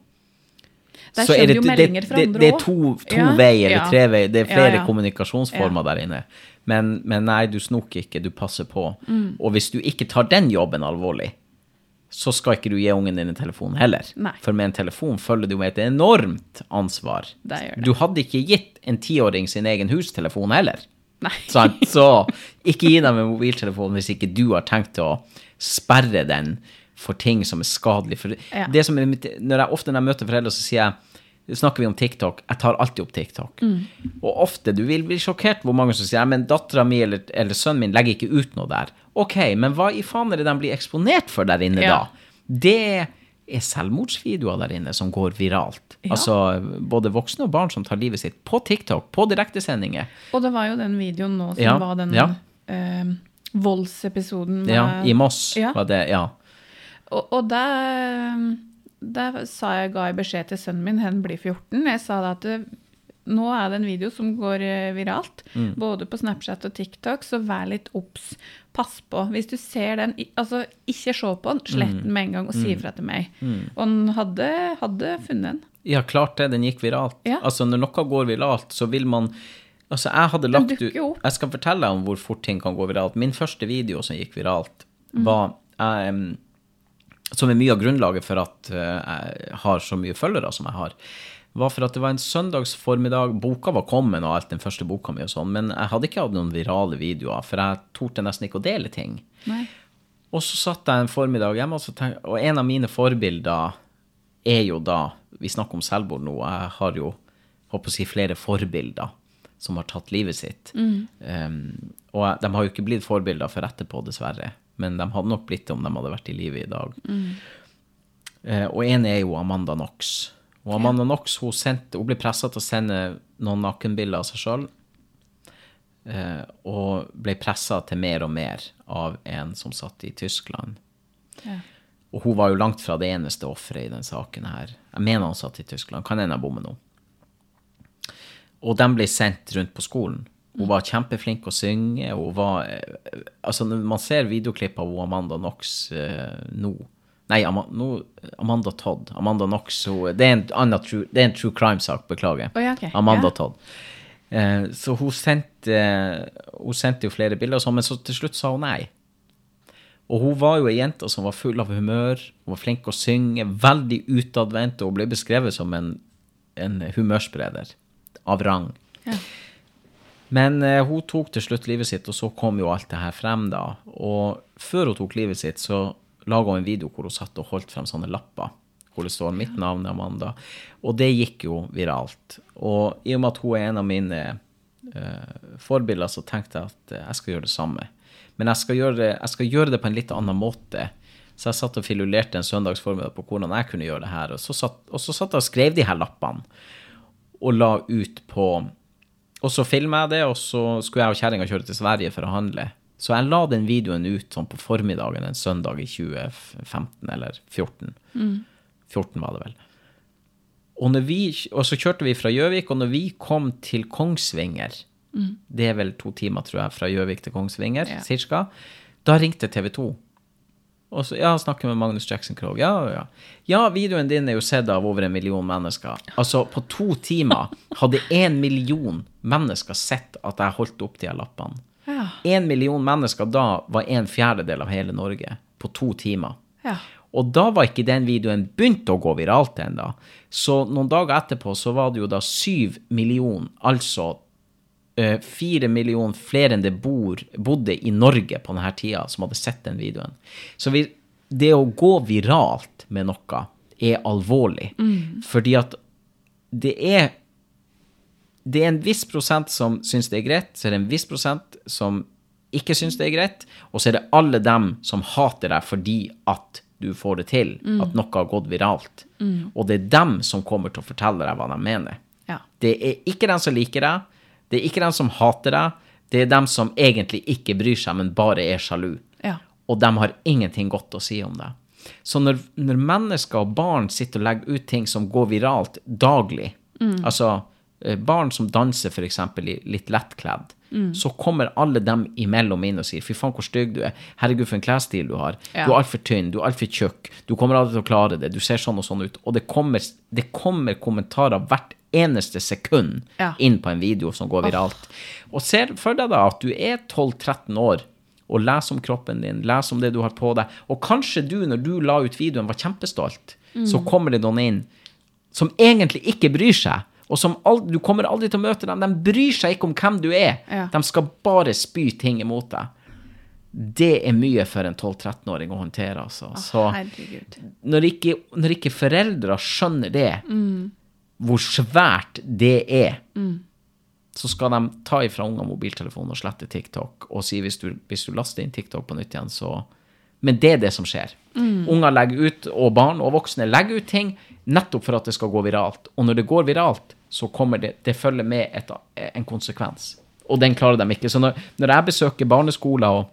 Der så er det, det, det, det, er to, to Ja, veier eller tre veier. Det er flere ja. kommunikasjonsformer der inne. Men, men nei, du snoker ikke, du passer på. Og hvis du ikke tar den jobben alvorlig, så skal ikke du gi ungen din en telefon heller. Nei. For med en telefon følger du med et enormt ansvar. Det det. Du hadde ikke gitt en tiåring sin egen hustelefon heller. Sant? Så ikke gi dem en mobiltelefon hvis ikke du har tenkt å sperre den for ting som er skadelig. For Ja. det som er når jeg ofte når jeg møter foreldre, så sier jeg snakker vi om TikTok. Jeg tar alltid opp TikTok. Mm. Og ofte, du vil bli sjokkert hvor mange som sier men dattera mi eller, eller sønnen min legger ikke ut noe der. Ok, men hva i faen er det de blir eksponert for der inne Ja. da? Det er selvmordsvideoer der inne som går viralt. Ja. Altså både voksne og barn som tar livet sitt på TikTok, på direktesendinger. Og det var jo den videoen nå som Ja, var den eh, voldsepisoden. med- Ja, I Moss var det, ja. Og, og der, sa jeg, ga jeg beskjed til sønnen min, han blir 14. Jeg sa da at det, nå er det en video som går eh, viralt, Mm. både på Snapchat og TikTok, så vær litt obs. Pass på. Hvis du ser den, altså ikke se på den, slett Mm. den med en gang og si ifra til meg. Og han hadde, hadde funnet den. Ja, klart det. Den gikk viralt. Ja. Altså, når noe går viralt, så vil man Altså, jeg hadde lagt ut. Jeg skal fortelle deg om hvor fort ting kan gå viralt. Min første video som gikk viralt, Mm. var jeg, em, Som er mye av grunnlaget for at eh, jeg har så mye følgere som jeg har, var for at det var en søndags formiddag. Boka var kommet og alt, den første boka mi og sånn, men jeg hadde ikke hatt noen virale videoer, for jeg torde nesten ikke å dele ting. Nei. Og så satt jeg en formiddag hjemme, og, så tenk, og en av mine forbilder er jo da Vi snakker om selvmord nå. Jeg har jo håper å si, flere forbilder som har tatt livet sitt. Um, og de har jo ikke blitt forbilder for etterpå, dessverre. Men de hadde nok blitt det om de hadde vært i live i dag. Eh, og en er jo Amanda Knox. Og Amanda Knox hun, sendte, hun ble pressa til å sende noen nakenbilder av seg sjøl. Eh, og ble pressa til mer og mer av en som satt i Tyskland. Ja. Og hun var jo langt fra det eneste offeret i den saken her. Jeg mener han satt i Tyskland. Kan hende jeg bommer nå. Og de ble sendt rundt på skolen. Hun var kjempeflink å synge. Hun var eh, Altså, når man ser videoklipp av Amanda Knox uh, nå Nei, Ama, no, Amanda Todd. Amanda Knox hun, det, er en true, det er en true crime-sak, beklager. Oh, ja, okay. Amanda yeah. Todd. Uh, så hun sendte, hun sendte jo flere bilder, og sånn, men så til slutt sa hun nei. Og hun var jo ei jente som var full av humør, hun var flink å synge, veldig utadvendt, og hun ble beskrevet som en, en humørspreder av rang. Ja. Men eh, hun tok til slutt livet sitt, og så kom jo alt det her frem, da. Og før hun tok livet sitt, så laga hun en video hvor hun satt og holdt frem sånne lapper. Hvor det står 'Mitt navn er Amanda'. Og det gikk jo viralt. Og i og med at hun er en av mine eh, forbilder, så tenkte jeg at eh, jeg skal gjøre det samme. Men jeg skal, gjøre det, jeg skal gjøre det på en litt annen måte. Så jeg satt og filulerte en søndagsformiddag på hvordan jeg kunne gjøre det her. Og så satt, og så satt jeg og skrev de her lappene og la ut på Og så filma jeg det, og så skulle jeg og kjerringa kjøre til Sverige for å handle. Så jeg la den videoen ut sånn på formiddagen en søndag i 2015 eller 14. 14 var det vel. Og, når vi, og så kjørte vi fra Gjøvik, og når vi kom til Kongsvinger Det er vel to timer, tror jeg, fra Gjøvik til Kongsvinger, Ja. cirka. Da ringte TV 2. Og så, ja, snakker med Magnus Jackson Krogh. Ja, ja. ja, videoen din er jo sett av over en million mennesker. Altså, på to timer hadde en million mennesker sett at jeg holdt opp de lappene. lappene. Ja. Million mennesker da var en fjerdedel av hele Norge på to timer. Ja. Og da var ikke den videoen begynt å gå viralt ennå. Så noen dager etterpå så var det jo da syv millioner, altså fire millioner flere enn det bor, bodde i Norge på denne tida, som hadde sett den videoen. Så vi, det å gå viralt med noe er alvorlig. Fordi at det er det er en viss prosent som syns det er greit, så er det en viss prosent som ikke syns det er greit, og så er det alle dem som hater deg fordi at du får det til, at noe har gått viralt. Og det er dem som kommer til å fortelle deg hva de mener. Ja. Det er ikke den som liker deg, det er ikke dem som hater deg, det er dem som egentlig ikke bryr seg, men bare er sjalu. Ja. Og de har ingenting godt å si om det. Så når, når mennesker og barn sitter og legger ut ting som går viralt daglig, altså eh, barn som danser i litt lettkledd, så kommer alle dem imellom inn og sier fy faen hvor stygg du er, herregud for en klesstil du har, Ja. du er altfor tynn, du er altfor tjukk, du kommer aldri til å klare det, du ser sånn og sånn ut. Og det kommer, det kommer kommentarer hvert eneste sekund Ja. inn på en video som går viralt. Og ser for deg da at du er 12-13 år og leser om kroppen din, leser om det du har på deg, og kanskje du, når du la ut videoen, var kjempestolt, så kommer det noen inn som egentlig ikke bryr seg, og som aldri, du kommer aldri til å møte dem. De bryr seg ikke om hvem du er. Ja. De skal bare spy ting imot deg. Det er mye for en 12-13-åring å håndtere, altså. Så når ikke, når ikke foreldre skjønner det, hvor svært det er, så skal de ta ifra unger mobiltelefonen og slette TikTok og si hvis du, hvis du laster inn TikTok på nytt igjen, så Men det er det som skjer. Unger legger ut, og barn og voksne legger ut ting nettopp for at det skal gå viralt. Og når det går viralt, så kommer det Det følger med et, en konsekvens. Og den klarer de ikke. Så når, når jeg besøker barneskoler og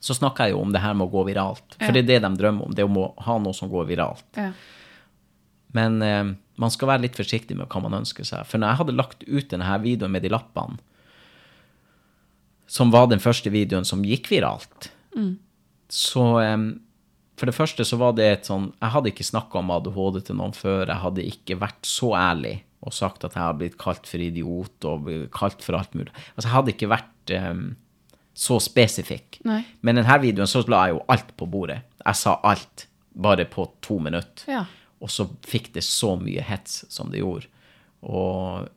så snakker jeg jo om det her med å gå viralt. For Ja. det er det de drømmer om. Det om å ha noe som går viralt. Ja. Men eh, man skal være litt forsiktig med hva man ønsker seg. For når jeg hadde lagt ut denne videoen med de lappene, som var den første videoen som gikk viralt, så um, For det første så var det et sånn Jeg hadde ikke snakka om ADHD til noen før. Jeg hadde ikke vært så ærlig og sagt at jeg har blitt kalt for idiot og kalt for alt mulig. Altså, jeg hadde ikke vært um, så spesifikk. Nei. Men denne videoen så la jeg jo alt på bordet. Jeg sa alt bare på to minutter. Ja. Og så fikk det så mye hets som det gjorde. Og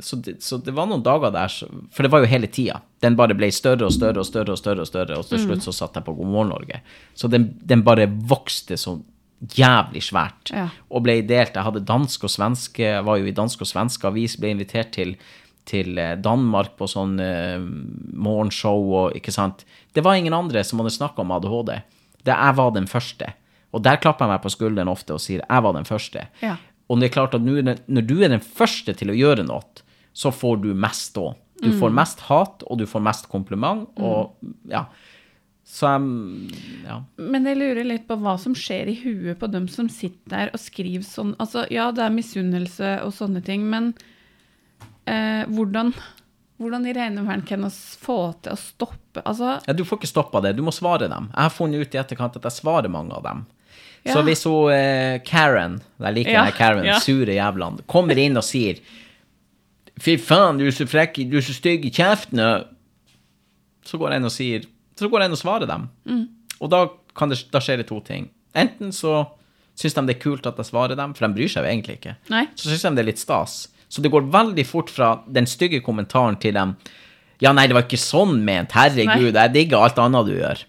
så det, så det var noen dager der For det var jo hele tida. Den bare ble større og større og større, og større, og større, og til slutt så satt jeg på God morgen Norge. Så den, den bare vokste så jævlig svært. Ja. Og ble delt. Jeg hadde dansk og svenske, jeg var jo i dansk og svensk avis, ble invitert til, til eh, Danmark på sånn uh, morgenshow og ikke sant. Det var ingen andre som hadde snakka om ADHD. Det jeg var den første. Og der klapper jeg meg på skulderen ofte og sier 'jeg var den første'. Ja. Og det er klart at når du er den første til å gjøre noe, så får du mest da. Du får mest hat, og du får mest kompliment, og ja. Så jeg Ja. Men jeg lurer litt på hva som skjer i huet på dem som sitter der og skriver sånn. Altså, ja, det er misunnelse og sånne ting, men eh, hvordan, hvordan i rene verden kan vi få til å stoppe Altså, ja. Du får ikke stoppa det, du må svare dem. Jeg har funnet ut i etterkant at jeg svarer mange av dem. Ja. Så hvis hun eh, Karen, jeg liker Ja, Karen, ja. sure jævlene, kommer inn og sier Fy faen, du er så frekk, du er så stygg i kjeften, så går jeg inn og sier Så går jeg inn og svarer dem. Mm. Og da, kan det, da skjer det to ting. Enten så syns de det er kult at jeg svarer dem, for de bryr seg jo egentlig ikke. Nei. Så syns de det er litt stas. Så det går veldig fort fra den stygge kommentaren til dem Ja, nei, det var ikke sånn ment. Herregud, jeg digger alt annet du gjør.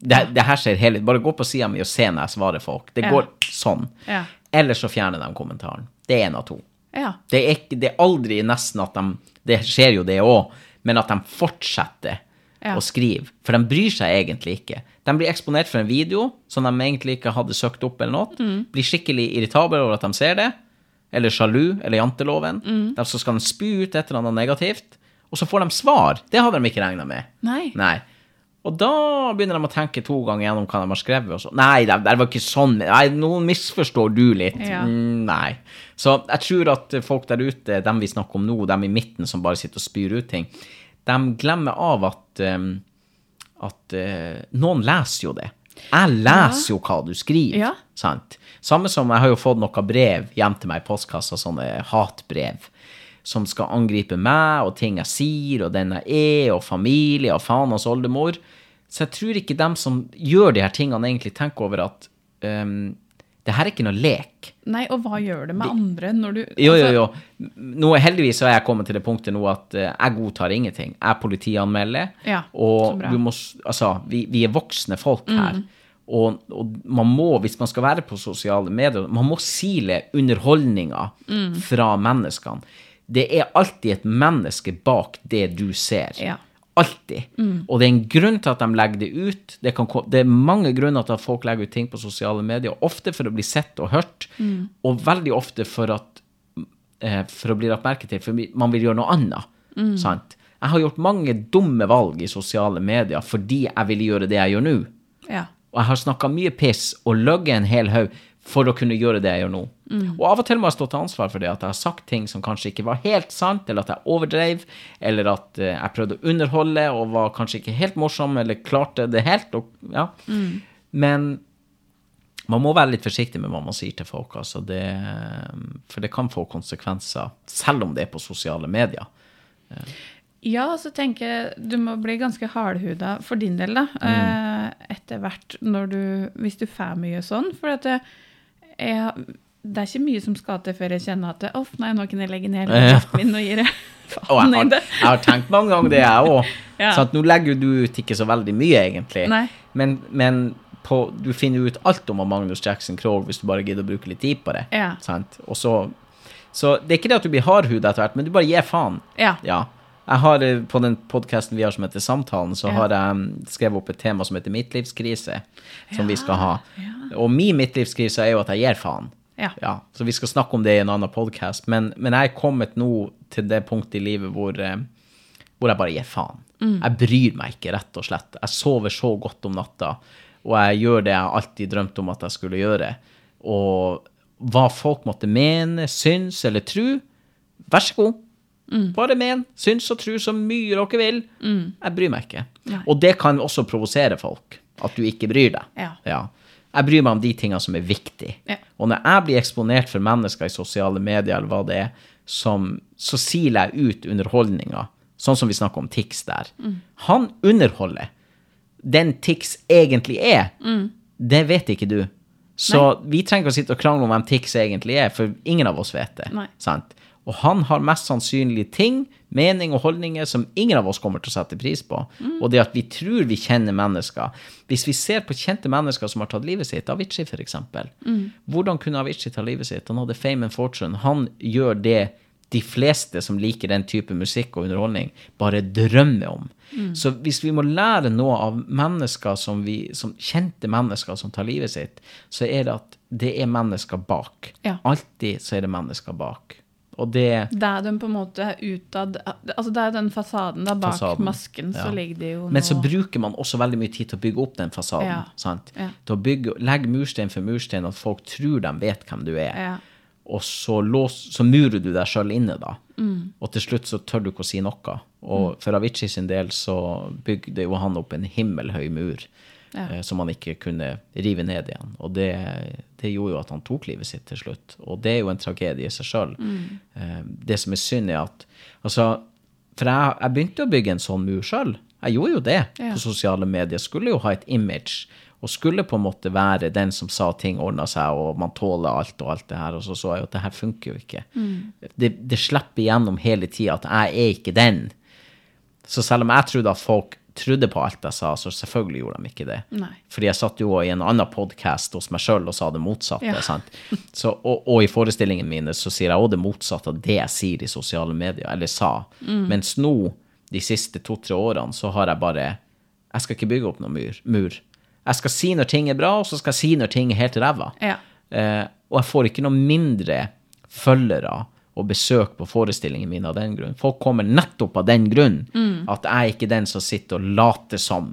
Det, det her skjer hele Bare gå på sida mi og se når jeg svarer folk. Det går sånn. Eller så fjerner de kommentaren. Det er en av to. Ja. Det er, det er aldri nesten at de Det skjer jo det òg, men at de fortsetter Ja. å skrive. For de bryr seg egentlig ikke. De blir eksponert for en video som de egentlig ikke hadde søkt opp, eller noe. Mm. Blir skikkelig irritable over at de ser det. Eller sjalu, eller janteloven. Mm. De så skal de spy ut et eller annet negativt. Og så får de svar. Det hadde de ikke regna med. Nei. Nei. Og da begynner de å tenke to ganger gjennom hva de har skrevet. Og så. Nei, det, det var ikke sånn. Nei, nå misforstår du litt. Ja. Mm, nei. Så jeg tror at folk der ute, dem vi snakker om nå, dem i midten som bare sitter og spyr ut ting, de glemmer av at, at uh, noen leser jo det. Jeg leser jo hva du skriver. Ja. Sant? Samme som jeg har jo fått noen brev hjem til meg i postkassa, sånne hatbrev, som skal angripe meg og ting jeg sier, og den jeg er, og familie, og faen hans oldemor. Så jeg tror ikke dem som gjør de her tingene, egentlig tenker over at um, det her er ikke noe lek. Nei, og hva gjør det med andre når du Jo, jo, altså, jo. Nå, heldigvis så er jeg kommet til det punktet nå at uh, jeg godtar ingenting. Jeg politianmelder, Ja, og. Mm. må, altså, vi, vi er voksne folk her. Og, og man må, hvis man skal være på sosiale medier, man må sile underholdninga Mm. fra menneskene. Det er alltid et menneske bak det du ser. Ja. Alltid. Og det er en grunn til at de legger det ut. Det, kan, det er mange grunner til at folk legger ut ting på sosiale medier. Ofte for å bli sett og hørt, og veldig ofte for, at, eh, for å bli lagt merke til, for man vil gjøre noe annet. Sant? Jeg har gjort mange dumme valg i sosiale medier fordi jeg ville gjøre det jeg gjør nå. Ja. Og jeg har snakka mye piss og løyet en hel haug for å kunne gjøre det jeg gjør nå. Og av og til må jeg stå til ansvar for det, at jeg har sagt ting som kanskje ikke var helt sant, eller at jeg overdrev, eller at eh, jeg prøvde å underholde og var kanskje ikke helt morsom, eller klarte det helt. Og, ja. Men man må være litt forsiktig med hva man sier til folk, altså. Det, for det kan få konsekvenser, selv om det er på sosiale medier. Ja, så tenker jeg du må bli ganske hardhuda for din del, da. Mm. eh, Etter hvert når du Hvis du får mye sånn. For at det, jeg, det er ikke mye som skal til før jeg kjenner at Uff, nei, nå kan jeg legge ned hele kjeften min og gi det faen i har, det. jeg har tenkt mange ganger det, jeg òg. Ja. Så nå legger du ut ikke så veldig mye, egentlig. Nei. Men, men på, du finner ut alt om Magnus Jackson Krogh hvis du bare gidder å bruke litt tid på det. Ja. Så Så det er ikke det at du blir hardhud etter hvert, men du bare gir faen. Ja. Ja. Jeg har eh, På den podkasten vi har som heter Samtalen, så Ja. har jeg mm, skrevet opp et tema som heter midtlivskrise, som vi skal ha. ja. Og min midtlivskrise er jo at jeg gir faen. Ja. Så vi skal snakke om det i en annen podkast. Men, men jeg er kommet nå til det punktet i livet hvor, eh, hvor jeg bare gir faen. Mm. Jeg bryr meg ikke, rett og slett. Jeg sover så godt om natta, og jeg gjør det jeg alltid drømte om at jeg skulle gjøre. Og hva folk måtte mene, synes eller tro, vær så god. Mm. Bare men, syns og tro så mye dere vil. Jeg bryr meg ikke. Nei. Og det kan også provosere folk, at du ikke bryr deg. Ja. Jeg bryr meg om de tingene som er viktige. Ja. Og når jeg blir eksponert for mennesker i sosiale medier, eller hva det er, som, så siler jeg ut underholdninga, sånn som vi snakker om Tix der. Han underholder. Den Tix egentlig er, det vet ikke du. Så vi trenger ikke å sitte og krangle om hvem Tix egentlig er, for ingen av oss vet det. Nei. Sant? Og han har mest sannsynlig ting, mening og holdninger som ingen av oss kommer til å sette pris på. Og det at vi tror vi kjenner mennesker Hvis vi ser på kjente mennesker som har tatt livet sitt, Avicii f.eks. Mm. Hvordan kunne Avicii ta livet sitt? Han hadde fame and fortune. Han gjør det de fleste som liker den type musikk og underholdning, bare drømmer om. Så hvis vi må lære noe av mennesker som vi, som kjente mennesker som tar livet sitt, så er det at det er mennesker bak. Ja. Alltid så er det mennesker bak. Og det Der de på en måte utad Altså det er den fasaden der bak Fasaden, masken, så ligger det jo noe Men så bruker man også veldig mye tid til å bygge opp den fasaden. Ja. sant? Ja. Til å bygge, legge murstein for murstein, at folk tror de vet hvem du er. Ja. Og så, lås, så murer du deg sjøl inne, da. Mm. Og til slutt så tør du ikke å si noe. Og for Avicii sin del så bygde jo han opp en himmelhøy mur Ja. eh, som han ikke kunne rive ned igjen. Og det, det gjorde jo at han tok livet sitt til slutt. Og det er jo en tragedie i seg sjøl. Mm. Eh, det som er synd, er at Altså, for jeg, jeg begynte å bygge en sånn mur sjøl. Jeg gjorde jo det Ja. på sosiale medier. Skulle jo ha et image. Og skulle på en måte være den som sa ting ordna seg, og man tåler alt og alt det her. Og så så jeg jo at det her funker jo ikke. Mm. Det, det slipper igjennom hele tida at jeg er ikke den. Så selv om jeg trodde at folk trodde på alt jeg sa, så selvfølgelig gjorde de ikke det. Nei. Fordi jeg satt jo i en annen podkast hos meg sjøl og sa det motsatte. Ja. sant? Så, og, og i forestillingene mine så sier jeg også det motsatte av det jeg sier i sosiale medier, eller sa. Mm. Mens nå, de siste to-tre årene, så har jeg bare Jeg skal ikke bygge opp noen mur. mur. Jeg skal si når ting er bra, og så skal jeg si når ting er helt ræva. Ja. Eh, og jeg får ikke noe mindre følgere og besøk på forestillingene mine av den grunn. Folk kommer nettopp av den grunn. At jeg er ikke den som sitter og later som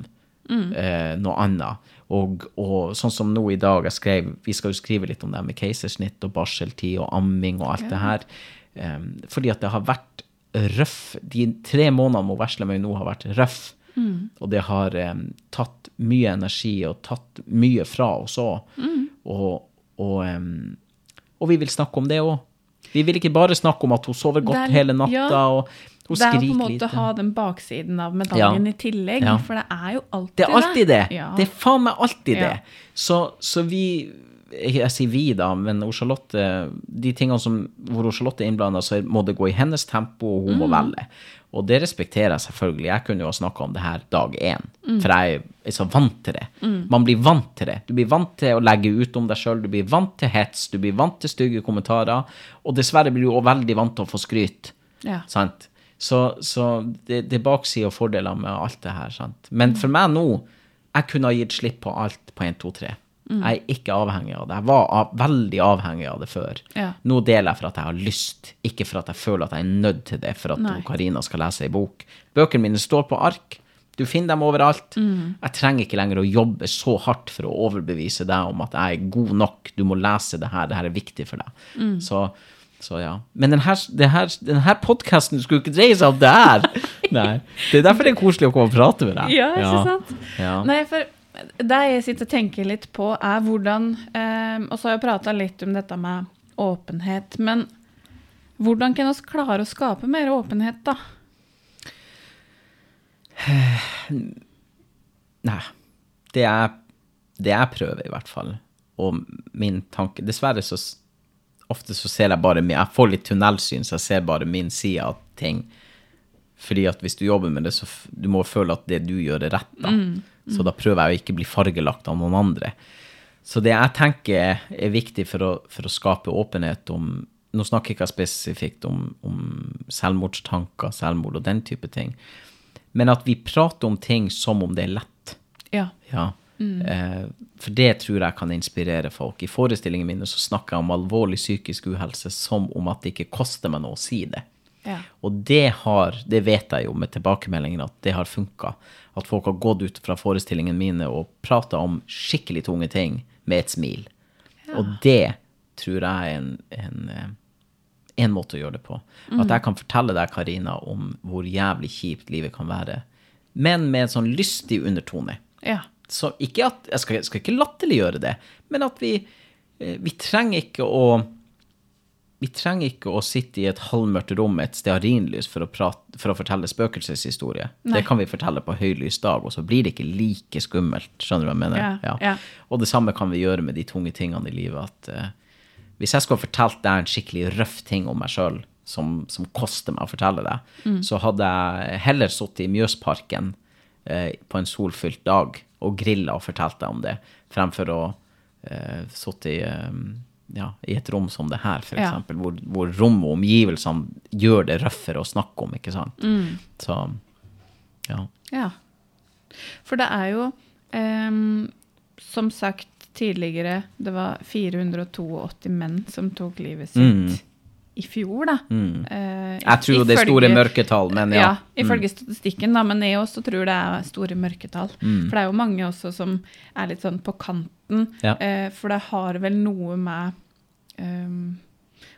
eh, noe annet. Og, og sånn som nå i dag, jeg skrev, vi skal jo skrive litt om det med keisersnitt og barseltid og amming og alt det her. Um, fordi at det har vært røff. De tre månedene med meg nå har vært røff. Og det har um, tatt mye energi og tatt mye fra oss òg. Og, og, um, og vi vil snakke om det òg. Vi vil ikke bare snakke om at hun sover godt er- hele natta ja. og hun Det er å på en måte lite. ha den baksiden av medaljen Ja. i tillegg, Ja. for det er jo alltid Det er alltid det. Ja. Det er faen meg alltid det. Så, så vi Jeg sier vi, da, men Charlotte De tingene som, hvor Charlotte er innblanda, så må det gå i hennes tempo, og hun Mm. må velge. Og det respekterer jeg selvfølgelig. Jeg kunne jo ha snakka om det her dag én, Mm. for jeg er så vant til det. Man blir vant til det. Du blir vant til å legge ut om deg sjøl, du blir vant til hets, du blir vant til stygge kommentarer, og dessverre blir du òg veldig vant til å få skryt. Ja. Sant? Så, så det, det er baksider og fordeler med alt det her. Sant? Men for meg nå, jeg kunne ha gitt slipp på alt på 1, 2, 3. Jeg er ikke avhengig av det. Jeg var av, veldig avhengig av det før. Ja. Nå deler jeg for at jeg har lyst, ikke for at jeg føler at jeg er nødt til det for at Karina skal lese ei bok. Bøkene mine står på ark. Du finner dem overalt. Jeg trenger ikke lenger å jobbe så hardt for å overbevise deg om at jeg er god nok. Du må lese det her. Det her er viktig for deg. Så, så ja. Men den her, det her, den podkasten skulle ikke dreie seg om det her. Nei. Det er derfor det er koselig å komme og prate med deg. Ja, ikke sant? Ja. Nei, for det jeg sitter og tenker litt på, er hvordan eh, Og så har jeg prata litt om dette med åpenhet, men hvordan kan vi klare å skape mer åpenhet, da? Nei. Det jeg, det jeg prøver, i hvert fall, og min tanke Dessverre så ofte så ser jeg bare Jeg får litt tunnelsyn, så jeg ser bare min side av ting. Fordi at hvis du jobber med det, så du må føle at det du gjør, er rett. da. Så da prøver jeg å ikke bli fargelagt av noen andre. Så det jeg tenker er viktig for å, for å skape åpenhet om, Nå snakker jeg ikke spesifikt om, om selvmordstanker, selvmord og den type ting, men at vi prater om ting som om det er lett. Ja. Ja. Mm. for det tror jeg kan inspirere folk. I forestillingene mine så snakker jeg om alvorlig psykisk uhelse som om at det ikke koster meg noe å si det. Ja. Og det har, det vet jeg jo med tilbakemeldingen at det har funka. At folk har gått ut fra forestillingene mine og prata om skikkelig tunge ting med et smil. Og det tror jeg er en, en, eh, en måte å gjøre det på. At jeg kan fortelle deg, Karina, om hvor jævlig kjipt livet kan være. Men med en sånn lystig undertone. Ja. Så ikke at, jeg skal, skal ikke latterliggjøre det, men at vi, eh, vi trenger ikke å vi trenger ikke å sitte i et halvmørkt rom med et stearinlys for å, prate, for å fortelle spøkelseshistorie. Det kan vi fortelle på høylys dag, og så blir det ikke like skummelt. Skjønner du hva jeg mener? Ja, ja. Og det samme kan vi gjøre med de tunge tingene i livet. at uh, Hvis jeg skulle fortalt deg en skikkelig røff ting om meg sjøl, som, som koster meg å fortelle deg, Mm. så hadde jeg heller sittet i Mjøsparken uh, på en solfylt dag og grilla og fortalt deg om det, fremfor å uh, sitte i, eh, ja, i et rom som det her, for Ja. hvor, hvor rom og omgivelsene gjør det røffere å snakke om, ikke sant? Mm. Så, ja. Ja. For det er jo, ehm, som sagt tidligere, det var 482 menn som tok livet sitt Mm. I fjor, da. Mm. Uh, Jeg tror det er store mørketall, men ja. Ja, ifølge statistikken, da, men jeg også tror det er store mørketall. Mm. For det er jo mange også som er litt sånn på kanten, Ja. Uh, for det har vel noe med um,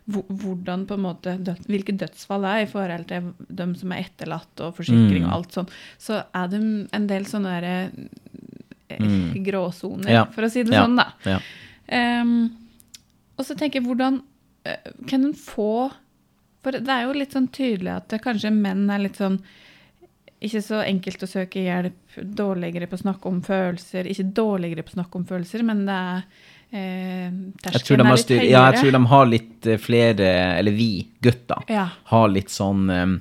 hvordan på en måte, død, hvilke dødsfall det er i forhold til dem som er etterlatt og forsikring Mm. og alt sånn, så er det en del sånne der, eh, Mm. gråsoner, Ja. for å si det sånn, da. Ja. Ehm, og så tenker jeg, hvordan kan en få For det er jo litt sånn tydelig at kanskje menn er litt sånn ikke så enkelt å søke hjelp, dårligere på å snakke om følelser. Ikke dårligere på å snakke om følelser, men det er eh, Jeg tror, de terskelen er litt høyere. ja, jeg tror de har litt eh, flere, eller vi, gutter, Ja. har litt sånn eh,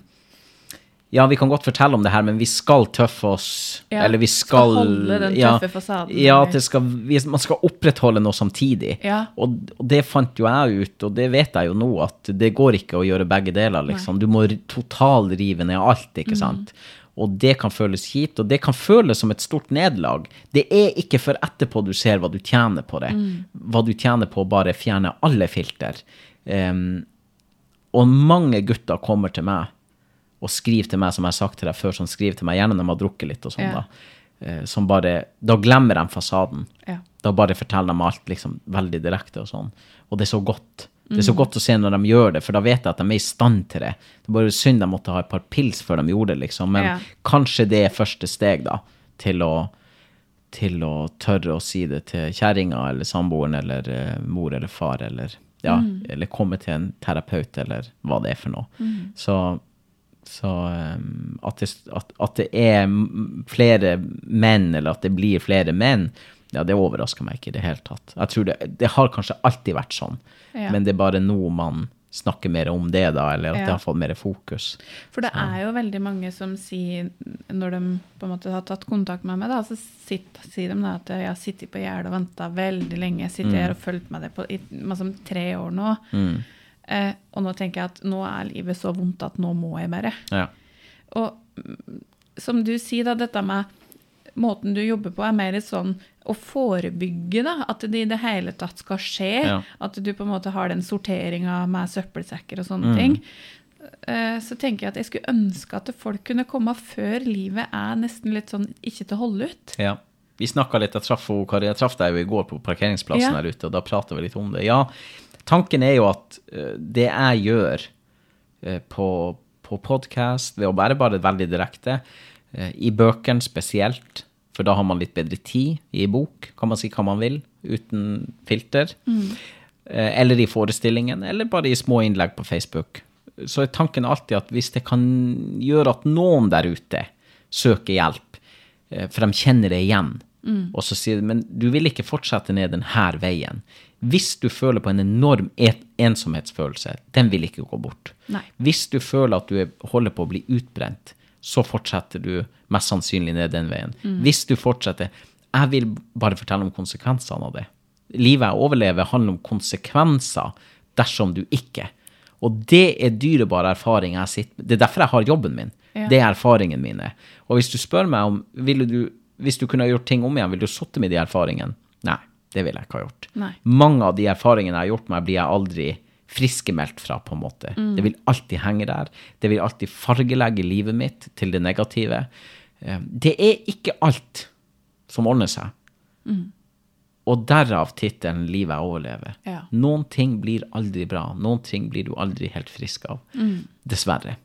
Ja, vi kan godt fortelle om det her, men vi skal tøffe oss. Ja, eller vi skal skal holde den ja, tøffe fasaden, Ja, at det skal, vi, man skal opprettholde noe samtidig. Ja. Og, og det fant jo jeg ut, og det vet jeg jo nå, at det går ikke å gjøre begge deler, liksom. Du må totalrive ned alt, ikke sant. Og det kan føles kjipt, og det kan føles som et stort nederlag. Det er ikke før etterpå du ser hva du tjener på det. Hva du tjener på å bare fjerne alle filter. Um, og mange gutter kommer til meg og skriver til meg, som jeg har sagt til deg før, som skriver til meg gjerne når de har drukket litt og sånn, Ja. da. Eh, som bare Da glemmer de fasaden. Ja. Da bare forteller de alt liksom veldig direkte og sånn. Og det er så godt. Det Mm. er så godt å se når de gjør det, for da vet jeg at de er i stand til det. Det er bare synd de måtte ha et par pils før de gjorde det, liksom. Men Ja. kanskje det er første steg, da, til å, til å tørre å si det til kjerringa eller samboeren eller uh, mor eller far eller ja, Mm. eller komme til en terapeut eller hva det er for noe. Så så um, at, det, at, at det er flere menn, eller at det blir flere menn, ja, det overrasker meg ikke i det hele tatt. Jeg tror det, det har kanskje alltid vært sånn, Ja. men det er bare nå man snakker mer om det, da, eller at det har fått mer fokus. For det er jo veldig mange som sier, når de på en måte har tatt kontakt med meg, da, så sitt, sier de da at jeg har sittet på gjerdet og venta veldig lenge. Jeg sitter her og fulgt med det på, i liksom, tre år nå. Mm. Eh, og nå tenker jeg at nå er livet så vondt at nå må jeg bare. Ja. Og mm, som du sier, da, dette med måten du jobber på, er mer sånn å forebygge, da. At det i det hele tatt skal skje. Ja. At du på en måte har den sorteringa med søppelsekker og sånne Mm. ting. Eh, Så tenker jeg at jeg skulle ønske at folk kunne komme før livet er nesten litt sånn ikke til å holde ut. Ja. Vi snakka litt, jeg traff, jeg traff deg jo i går på parkeringsplassen Ja. her ute, og da prata vi litt om det. Ja, tanken er jo at eh, det jeg gjør eh, på, på podkast, ved å være bare veldig direkte, eh, i bøkene spesielt, for da har man litt bedre tid i bok, kan man si hva man vil, uten filter. Eh, eller i forestillingen, eller bare i små innlegg på Facebook. Så er tanken alltid at hvis det kan gjøre at noen der ute søker hjelp, for de kjenner det igjen, og så sier de, men du vil ikke fortsette ned denne veien. Hvis du føler på en enorm ensomhetsfølelse, den vil ikke gå bort. Nei. Hvis du føler at du er, holder på å bli utbrent, så fortsetter du mest sannsynlig ned den veien. Hvis du fortsetter Jeg vil bare fortelle om konsekvensene av det. Livet jeg overlever, handler om konsekvenser dersom du ikke Og det er dyrebar erfaring jeg sitter Det er derfor jeg har jobben min. Ja. Det er erfaringen mine. Og hvis du spør meg om ville du, Hvis du kunne gjort ting om igjen, ville du sittet med de erfaringene? Nei, det ville jeg ikke ha gjort. Nei. Mange av de erfaringene jeg har gjort meg, blir jeg aldri friskemeldt fra, på en måte. Det vil alltid henge der. Det vil alltid fargelegge livet mitt til det negative. Eh, Det er ikke alt som ordner seg. Og derav tittelen 'Livet jeg overlever'. Ja. Noen ting blir aldri bra. Noen ting blir du aldri helt frisk av. Dessverre.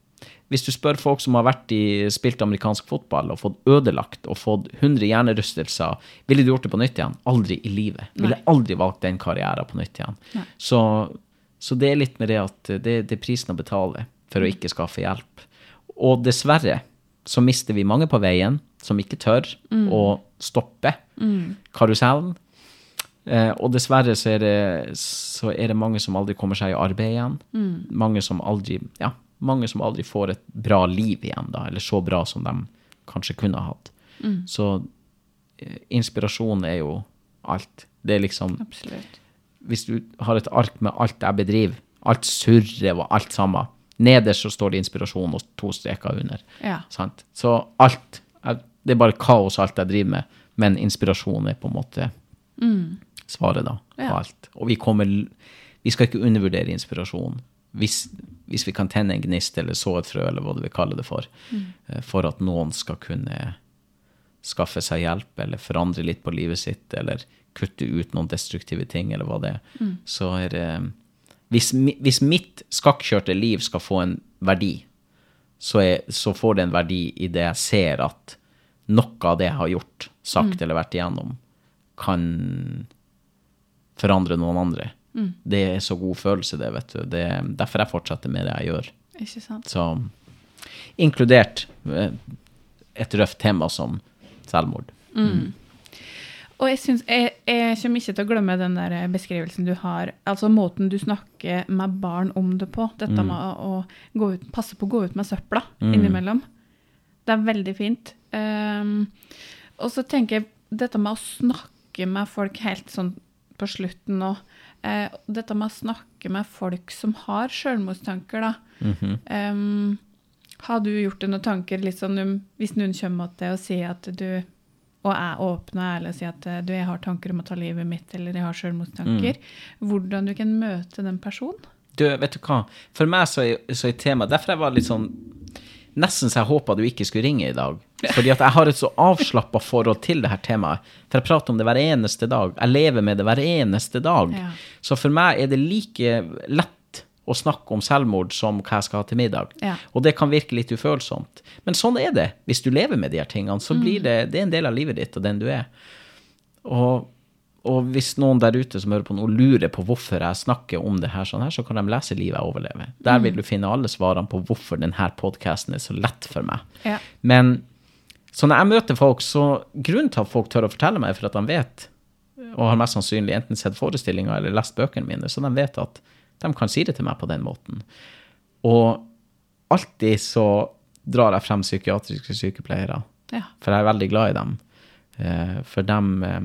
Hvis du spør folk som har vært i, spilt amerikansk fotball og fått ødelagt og fått 100 hjernerystelser, ville du gjort det på nytt igjen? Aldri i livet. Ville aldri valgt den karrieren på nytt igjen. Så, så det er litt med det at det, det er prisen å betale for å ikke skaffe hjelp. Og dessverre så mister vi mange på veien som ikke tør å stoppe karusellen. Eh, og dessverre så er, det, så er det mange som aldri kommer seg i arbeid igjen. Mange som aldri ja, mange som aldri får et bra liv igjen, da, eller så bra som de kanskje kunne ha hatt. Så eh, inspirasjon er jo alt. Det er liksom Absolutt. Hvis du har et ark med alt jeg bedriver, alt surret og alt sammen, nederst så står det inspirasjon og to streker under. Ja. Sant? Så alt Det er bare kaos, alt jeg driver med, men inspirasjon er på en måte svaret da, på Ja. alt. Og vi kommer Vi skal ikke undervurdere inspirasjon. Hvis, hvis vi kan tenne en gnist eller så et frø, eller hva du vil kalle det for, mm. for at noen skal kunne skaffe seg hjelp, eller forandre litt på livet sitt, eller kutte ut noen destruktive ting, eller hva det er, så er det hvis, hvis mitt skakkjørte liv skal få en verdi, så, er, så får det en verdi i det jeg ser at noe av det jeg har gjort, sagt eller vært igjennom, kan forandre noen andre. Det er så god følelse, det, vet du. Det er derfor jeg fortsetter med det jeg gjør. Ikke sant? Så inkludert eh, et røft tema som selvmord. Og jeg, synes, jeg, jeg kommer ikke til å glemme den der beskrivelsen du har, altså måten du snakker med barn om det på. Dette med å, ut, passe på å gå ut med søpla innimellom. Det er veldig fint. Um, og så tenker jeg dette med å snakke med folk helt sånn på slutten nå. Eh, dette med å snakke med folk som har selvmordstanker, da. Ehm, har du gjort deg noen tanker litt sånn om Hvis noen kommer til deg og sier at du og er åpen og ærlig og sier at eh, du, jeg har tanker om å ta livet mitt, eller jeg har selvmordstanker, hvordan du kan møte den personen? Du, vet du hva? For meg så er, så er temaet Derfor jeg var litt sånn Nesten så jeg håpa du ikke skulle ringe i dag. Fordi at jeg har et så avslappa forhold til det her temaet. For jeg prater om det hver eneste dag. Jeg lever med det hver eneste dag. Ja. Så for meg er det like lett å snakke om selvmord som hva jeg skal ha til middag. Ja. Og det kan virke litt ufølsomt. Men sånn er det. Hvis du lever med de her tingene, så blir det, det er en del av livet ditt og den du er. Og, og hvis noen der ute som hører på nå, lurer på hvorfor jeg snakker om det her, sånn her, så kan de lese Livet jeg overlever. Der vil du finne alle svarene på hvorfor denne podkasten er så lett for meg. Ja. Men så når jeg møter folk, så grunnen til at folk tør å fortelle meg, er for at de vet, og har mest sannsynlig enten sett forestillinger eller lest bøkene mine, så de vet at de kan si det til meg på den måten. Og alltid så drar jeg frem psykiatriske sykepleiere, Ja. for jeg er veldig glad i dem. Eh, For dem eh,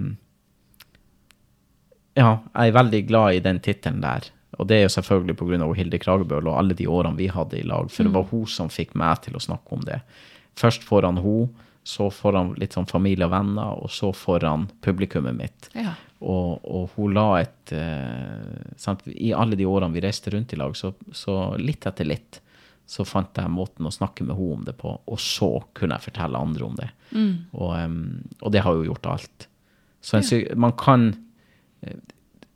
Ja, jeg er veldig glad i den tittelen der. Og det er jo selvfølgelig pga. Hilde Kragebøl og alle de årene vi hadde i lag, for det var hun som fikk meg til å snakke om det. Først foran hun, så foran litt sånn familie og venner, og så foran publikummet mitt. Ja. Og, og hun la et eh, sant? I alle de årene vi reiste rundt i lag, så, så litt etter litt så fant jeg måten å snakke med henne om det på, og så kunne jeg fortelle andre om det. Og, um, og det har jo gjort alt. Så en, ja. man kan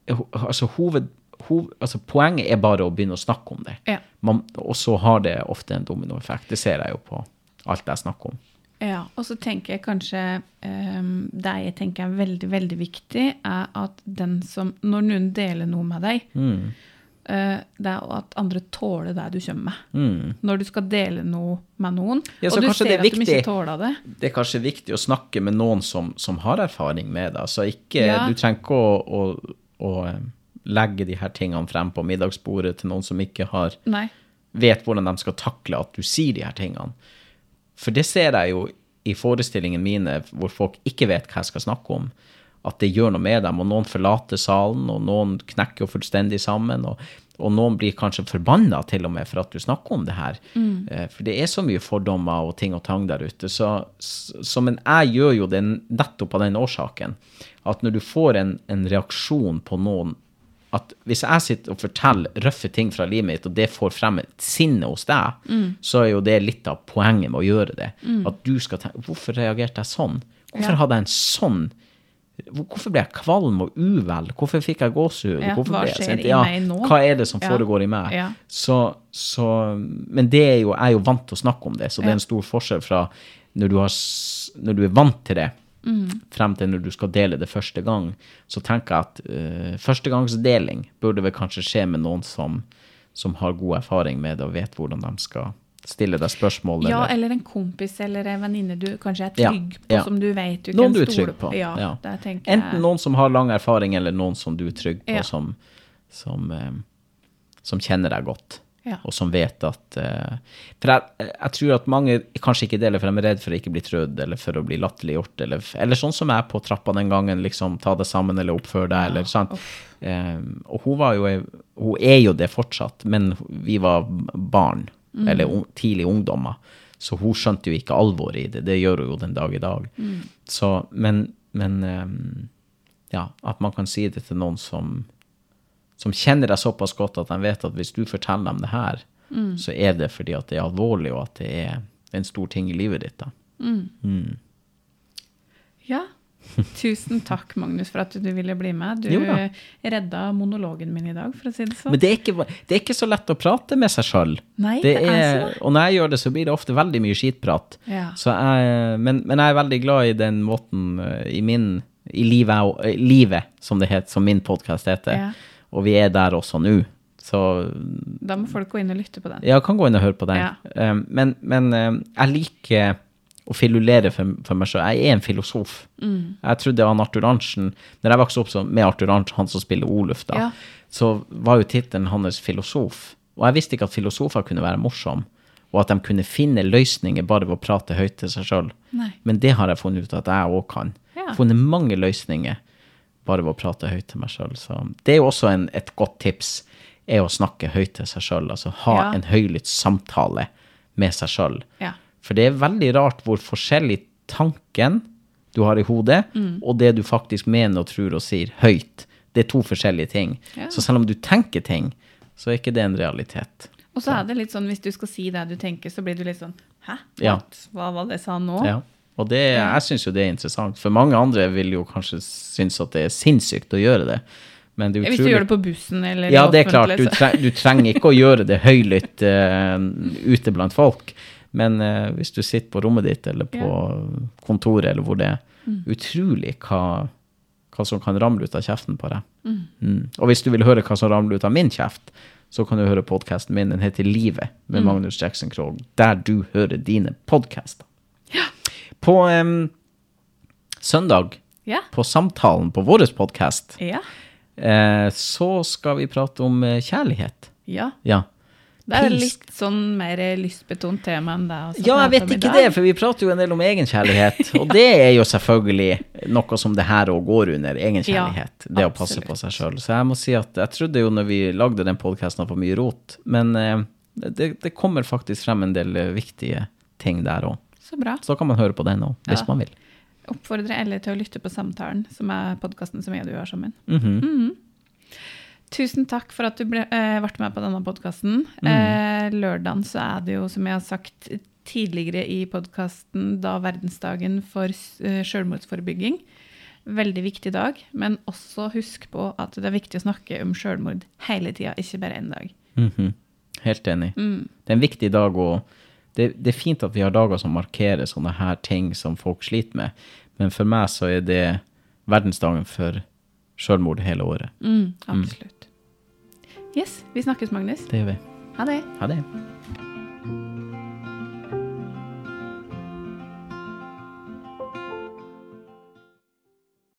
Altså, hoved, hoved, altså poenget er bare å begynne å snakke om det. Ja. Man, og så har det ofte en dominoeffekt. Det ser jeg jo på alt jeg snakker om. Ja, og så tenker jeg kanskje um, Det jeg tenker er veldig, veldig viktig, er at den som Når noen deler noe med deg, eh, det er at andre tåler det du kommer med. Når du skal dele noe med noen, Ja, og du ser det er at de ikke tåler det. det er kanskje viktig å snakke med noen som, som har erfaring med det. Altså ikke, Ja. Du trenger ikke å, å, å eh, legge de her tingene frem på middagsbordet til noen som ikke har, vet hvordan de skal takle at du sier de her tingene. For det ser jeg jo i forestillingene mine hvor folk ikke vet hva jeg skal snakke om. At det gjør noe med dem, og noen forlater salen, og noen knekker fullstendig sammen, og, og noen blir kanskje forbanna til og med for at du snakker om det her. Mm. For det er så mye fordommer og ting og tang der ute. Så, så, men jeg gjør jo det nettopp av den årsaken. At når du får en, en reaksjon på noen at hvis jeg sitter og forteller røffe ting fra livet mitt, og det får frem sinnet hos deg, så er jo det litt av poenget med å gjøre det. At du skal tenke Hvorfor reagerte jeg sånn? Hvorfor Ja. hadde jeg en sånn Hvorfor ble jeg kvalm og uvel? Hvorfor fikk jeg gåsehud? Ja, hva skjer i ja, meg nå? Hva er det som foregår i meg? Så, så, men det er jo, jeg er jo vant til å snakke om det, så det er en stor forskjell fra når du, har, når du er vant til det, Mm. frem til når du skal dele det første gang. Så tenker jeg at uh, førstegangsdeling burde vel kanskje skje med noen som, som har god erfaring med det og vet hvordan de skal stille deg spørsmål. Ja, eller, eller en kompis eller en venninne du kanskje er Ja, trygg på, ja. som du vet du noen kan du stole trygg på. Ja, der jeg- Enten noen som har lang erfaring, eller noen som du er trygg på, som, som, eh, som kjenner deg godt. Og som vet at eh, For jeg, jeg tror at mange kanskje ikke deler, for de er redd for å ikke bli trødd, eller for å bli latterliggjort, eller, eller sånn som jeg på trappa den gangen, liksom ta det sammen eller oppfør deg, eller sant. Eh, og hun var jo Hun er jo det fortsatt, men vi var barn, eller ung, tidlig ungdommer. Så hun skjønte jo ikke alvoret i det. Det gjør hun jo den dag i dag. Så, men, men eh, ja, at man kan si det til noen som som kjenner deg såpass godt at de vet at hvis du forteller dem det her, så er det fordi at det er alvorlig, og at det er en stor ting i livet ditt. da. Ja. Tusen takk, Magnus, for at du ville bli med. Du redda monologen min i dag, for å si det sånn. Men det er, ikke, det er ikke så lett å prate med seg sjøl. Er. Og når jeg gjør det, så blir det ofte veldig mye skitprat. Ja. Så jeg, men, men jeg er veldig glad i den måten eh, i min i livet, eh, livet som det heter, som min podkast heter. Ja. Og vi er der også nå. Så Da må folk gå inn og lytte på den. jeg kan gå inn og høre på den. Ja. Um, men men jeg liker å filulere for, for meg sjøl. Jeg er en filosof. Mm. Jeg trodde han Arthur Arntzen Når jeg vokste opp så, med Arthur Arntzen, han som spiller Oluf, da, Ja. så var jo tittelen hans filosof. Og jeg visste ikke at filosofer kunne være morsomme, og at de kunne finne løsninger bare ved å prate høyt til seg sjøl. Men det har jeg funnet ut at jeg òg kan. Ja. Funnet mange løsninger bare ved å prate høyt til meg sjøl. Så det er jo også en, et godt tips, er å snakke høyt til seg sjøl. Altså ha Ja. en høylytt samtale med seg sjøl. Ja. For det er veldig rart hvor forskjellig tanken du har i hodet, Mm. og det du faktisk mener og tror og sier høyt, det er to forskjellige ting. Ja. Så selv om du tenker ting, så er ikke det en realitet. Og så er det litt sånn, hvis du skal si det du tenker, så blir du litt sånn Hæ? Ja. Hva var det jeg sa nå? Ja. Og det, jeg syns jo det er interessant. For mange andre vil jo kanskje synes at det er sinnssykt å gjøre det. Men det er Hvis du gjør det på bussen eller Ja, det er klart. Du, treng, du trenger ikke å gjøre det høylytt uh, ute blant folk. Men eh, hvis du sitter på rommet ditt eller på kontoret eller hvor det er, Mm. utrolig hva, hva som kan ramle ut av kjeften på deg. Mm. Og hvis du vil høre hva som ramler ut av min kjeft, så kan du høre podkasten min. Den heter Livet Mm. med Magnus Jackson Krogh, der du hører dine podkaster. På em, søndag, Ja. på samtalen på vår podkast, Ja. eh, så skal vi prate om eh, kjærlighet. ja. Ja. Det er litt sånn mer lystbetont tema enn det. Ja, jeg vet ikke det, for vi prater jo en del om egenkjærlighet. Og det er jo selvfølgelig noe som det her òg går under, egenkjærlighet. Ja, det å passe på seg sjøl. Så jeg må si at jeg trodde jo når vi lagde den podkasten på mye rot, men eh, det, det kommer faktisk frem en del eh, viktige ting der òg. Så bra. Så kan man høre på den òg, hvis Ja. man vil. Oppfordrer alle til å lytte på Samtalen, som er podkasten som jeg og du har sammen. Mhm. Tusen takk for at du ble, eh, ble med på denne podkasten. Mm. Eh, lørdagen så er det jo, som jeg har sagt tidligere i podkasten, da verdensdagen for eh, selvmordsforebygging. Veldig viktig dag, men også husk på at det er viktig å snakke om selvmord hele tida, ikke bare én dag. Mhm. Helt enig. Mm. Det er en viktig dag, og det, det er fint at vi har dager som markerer sånne her ting som folk sliter med, men for meg så er det verdensdagen for selvmord hele året. Mm, absolutt. Yes, vi snakkes, Magnus. Det gjør vi. Ha det. Ha det.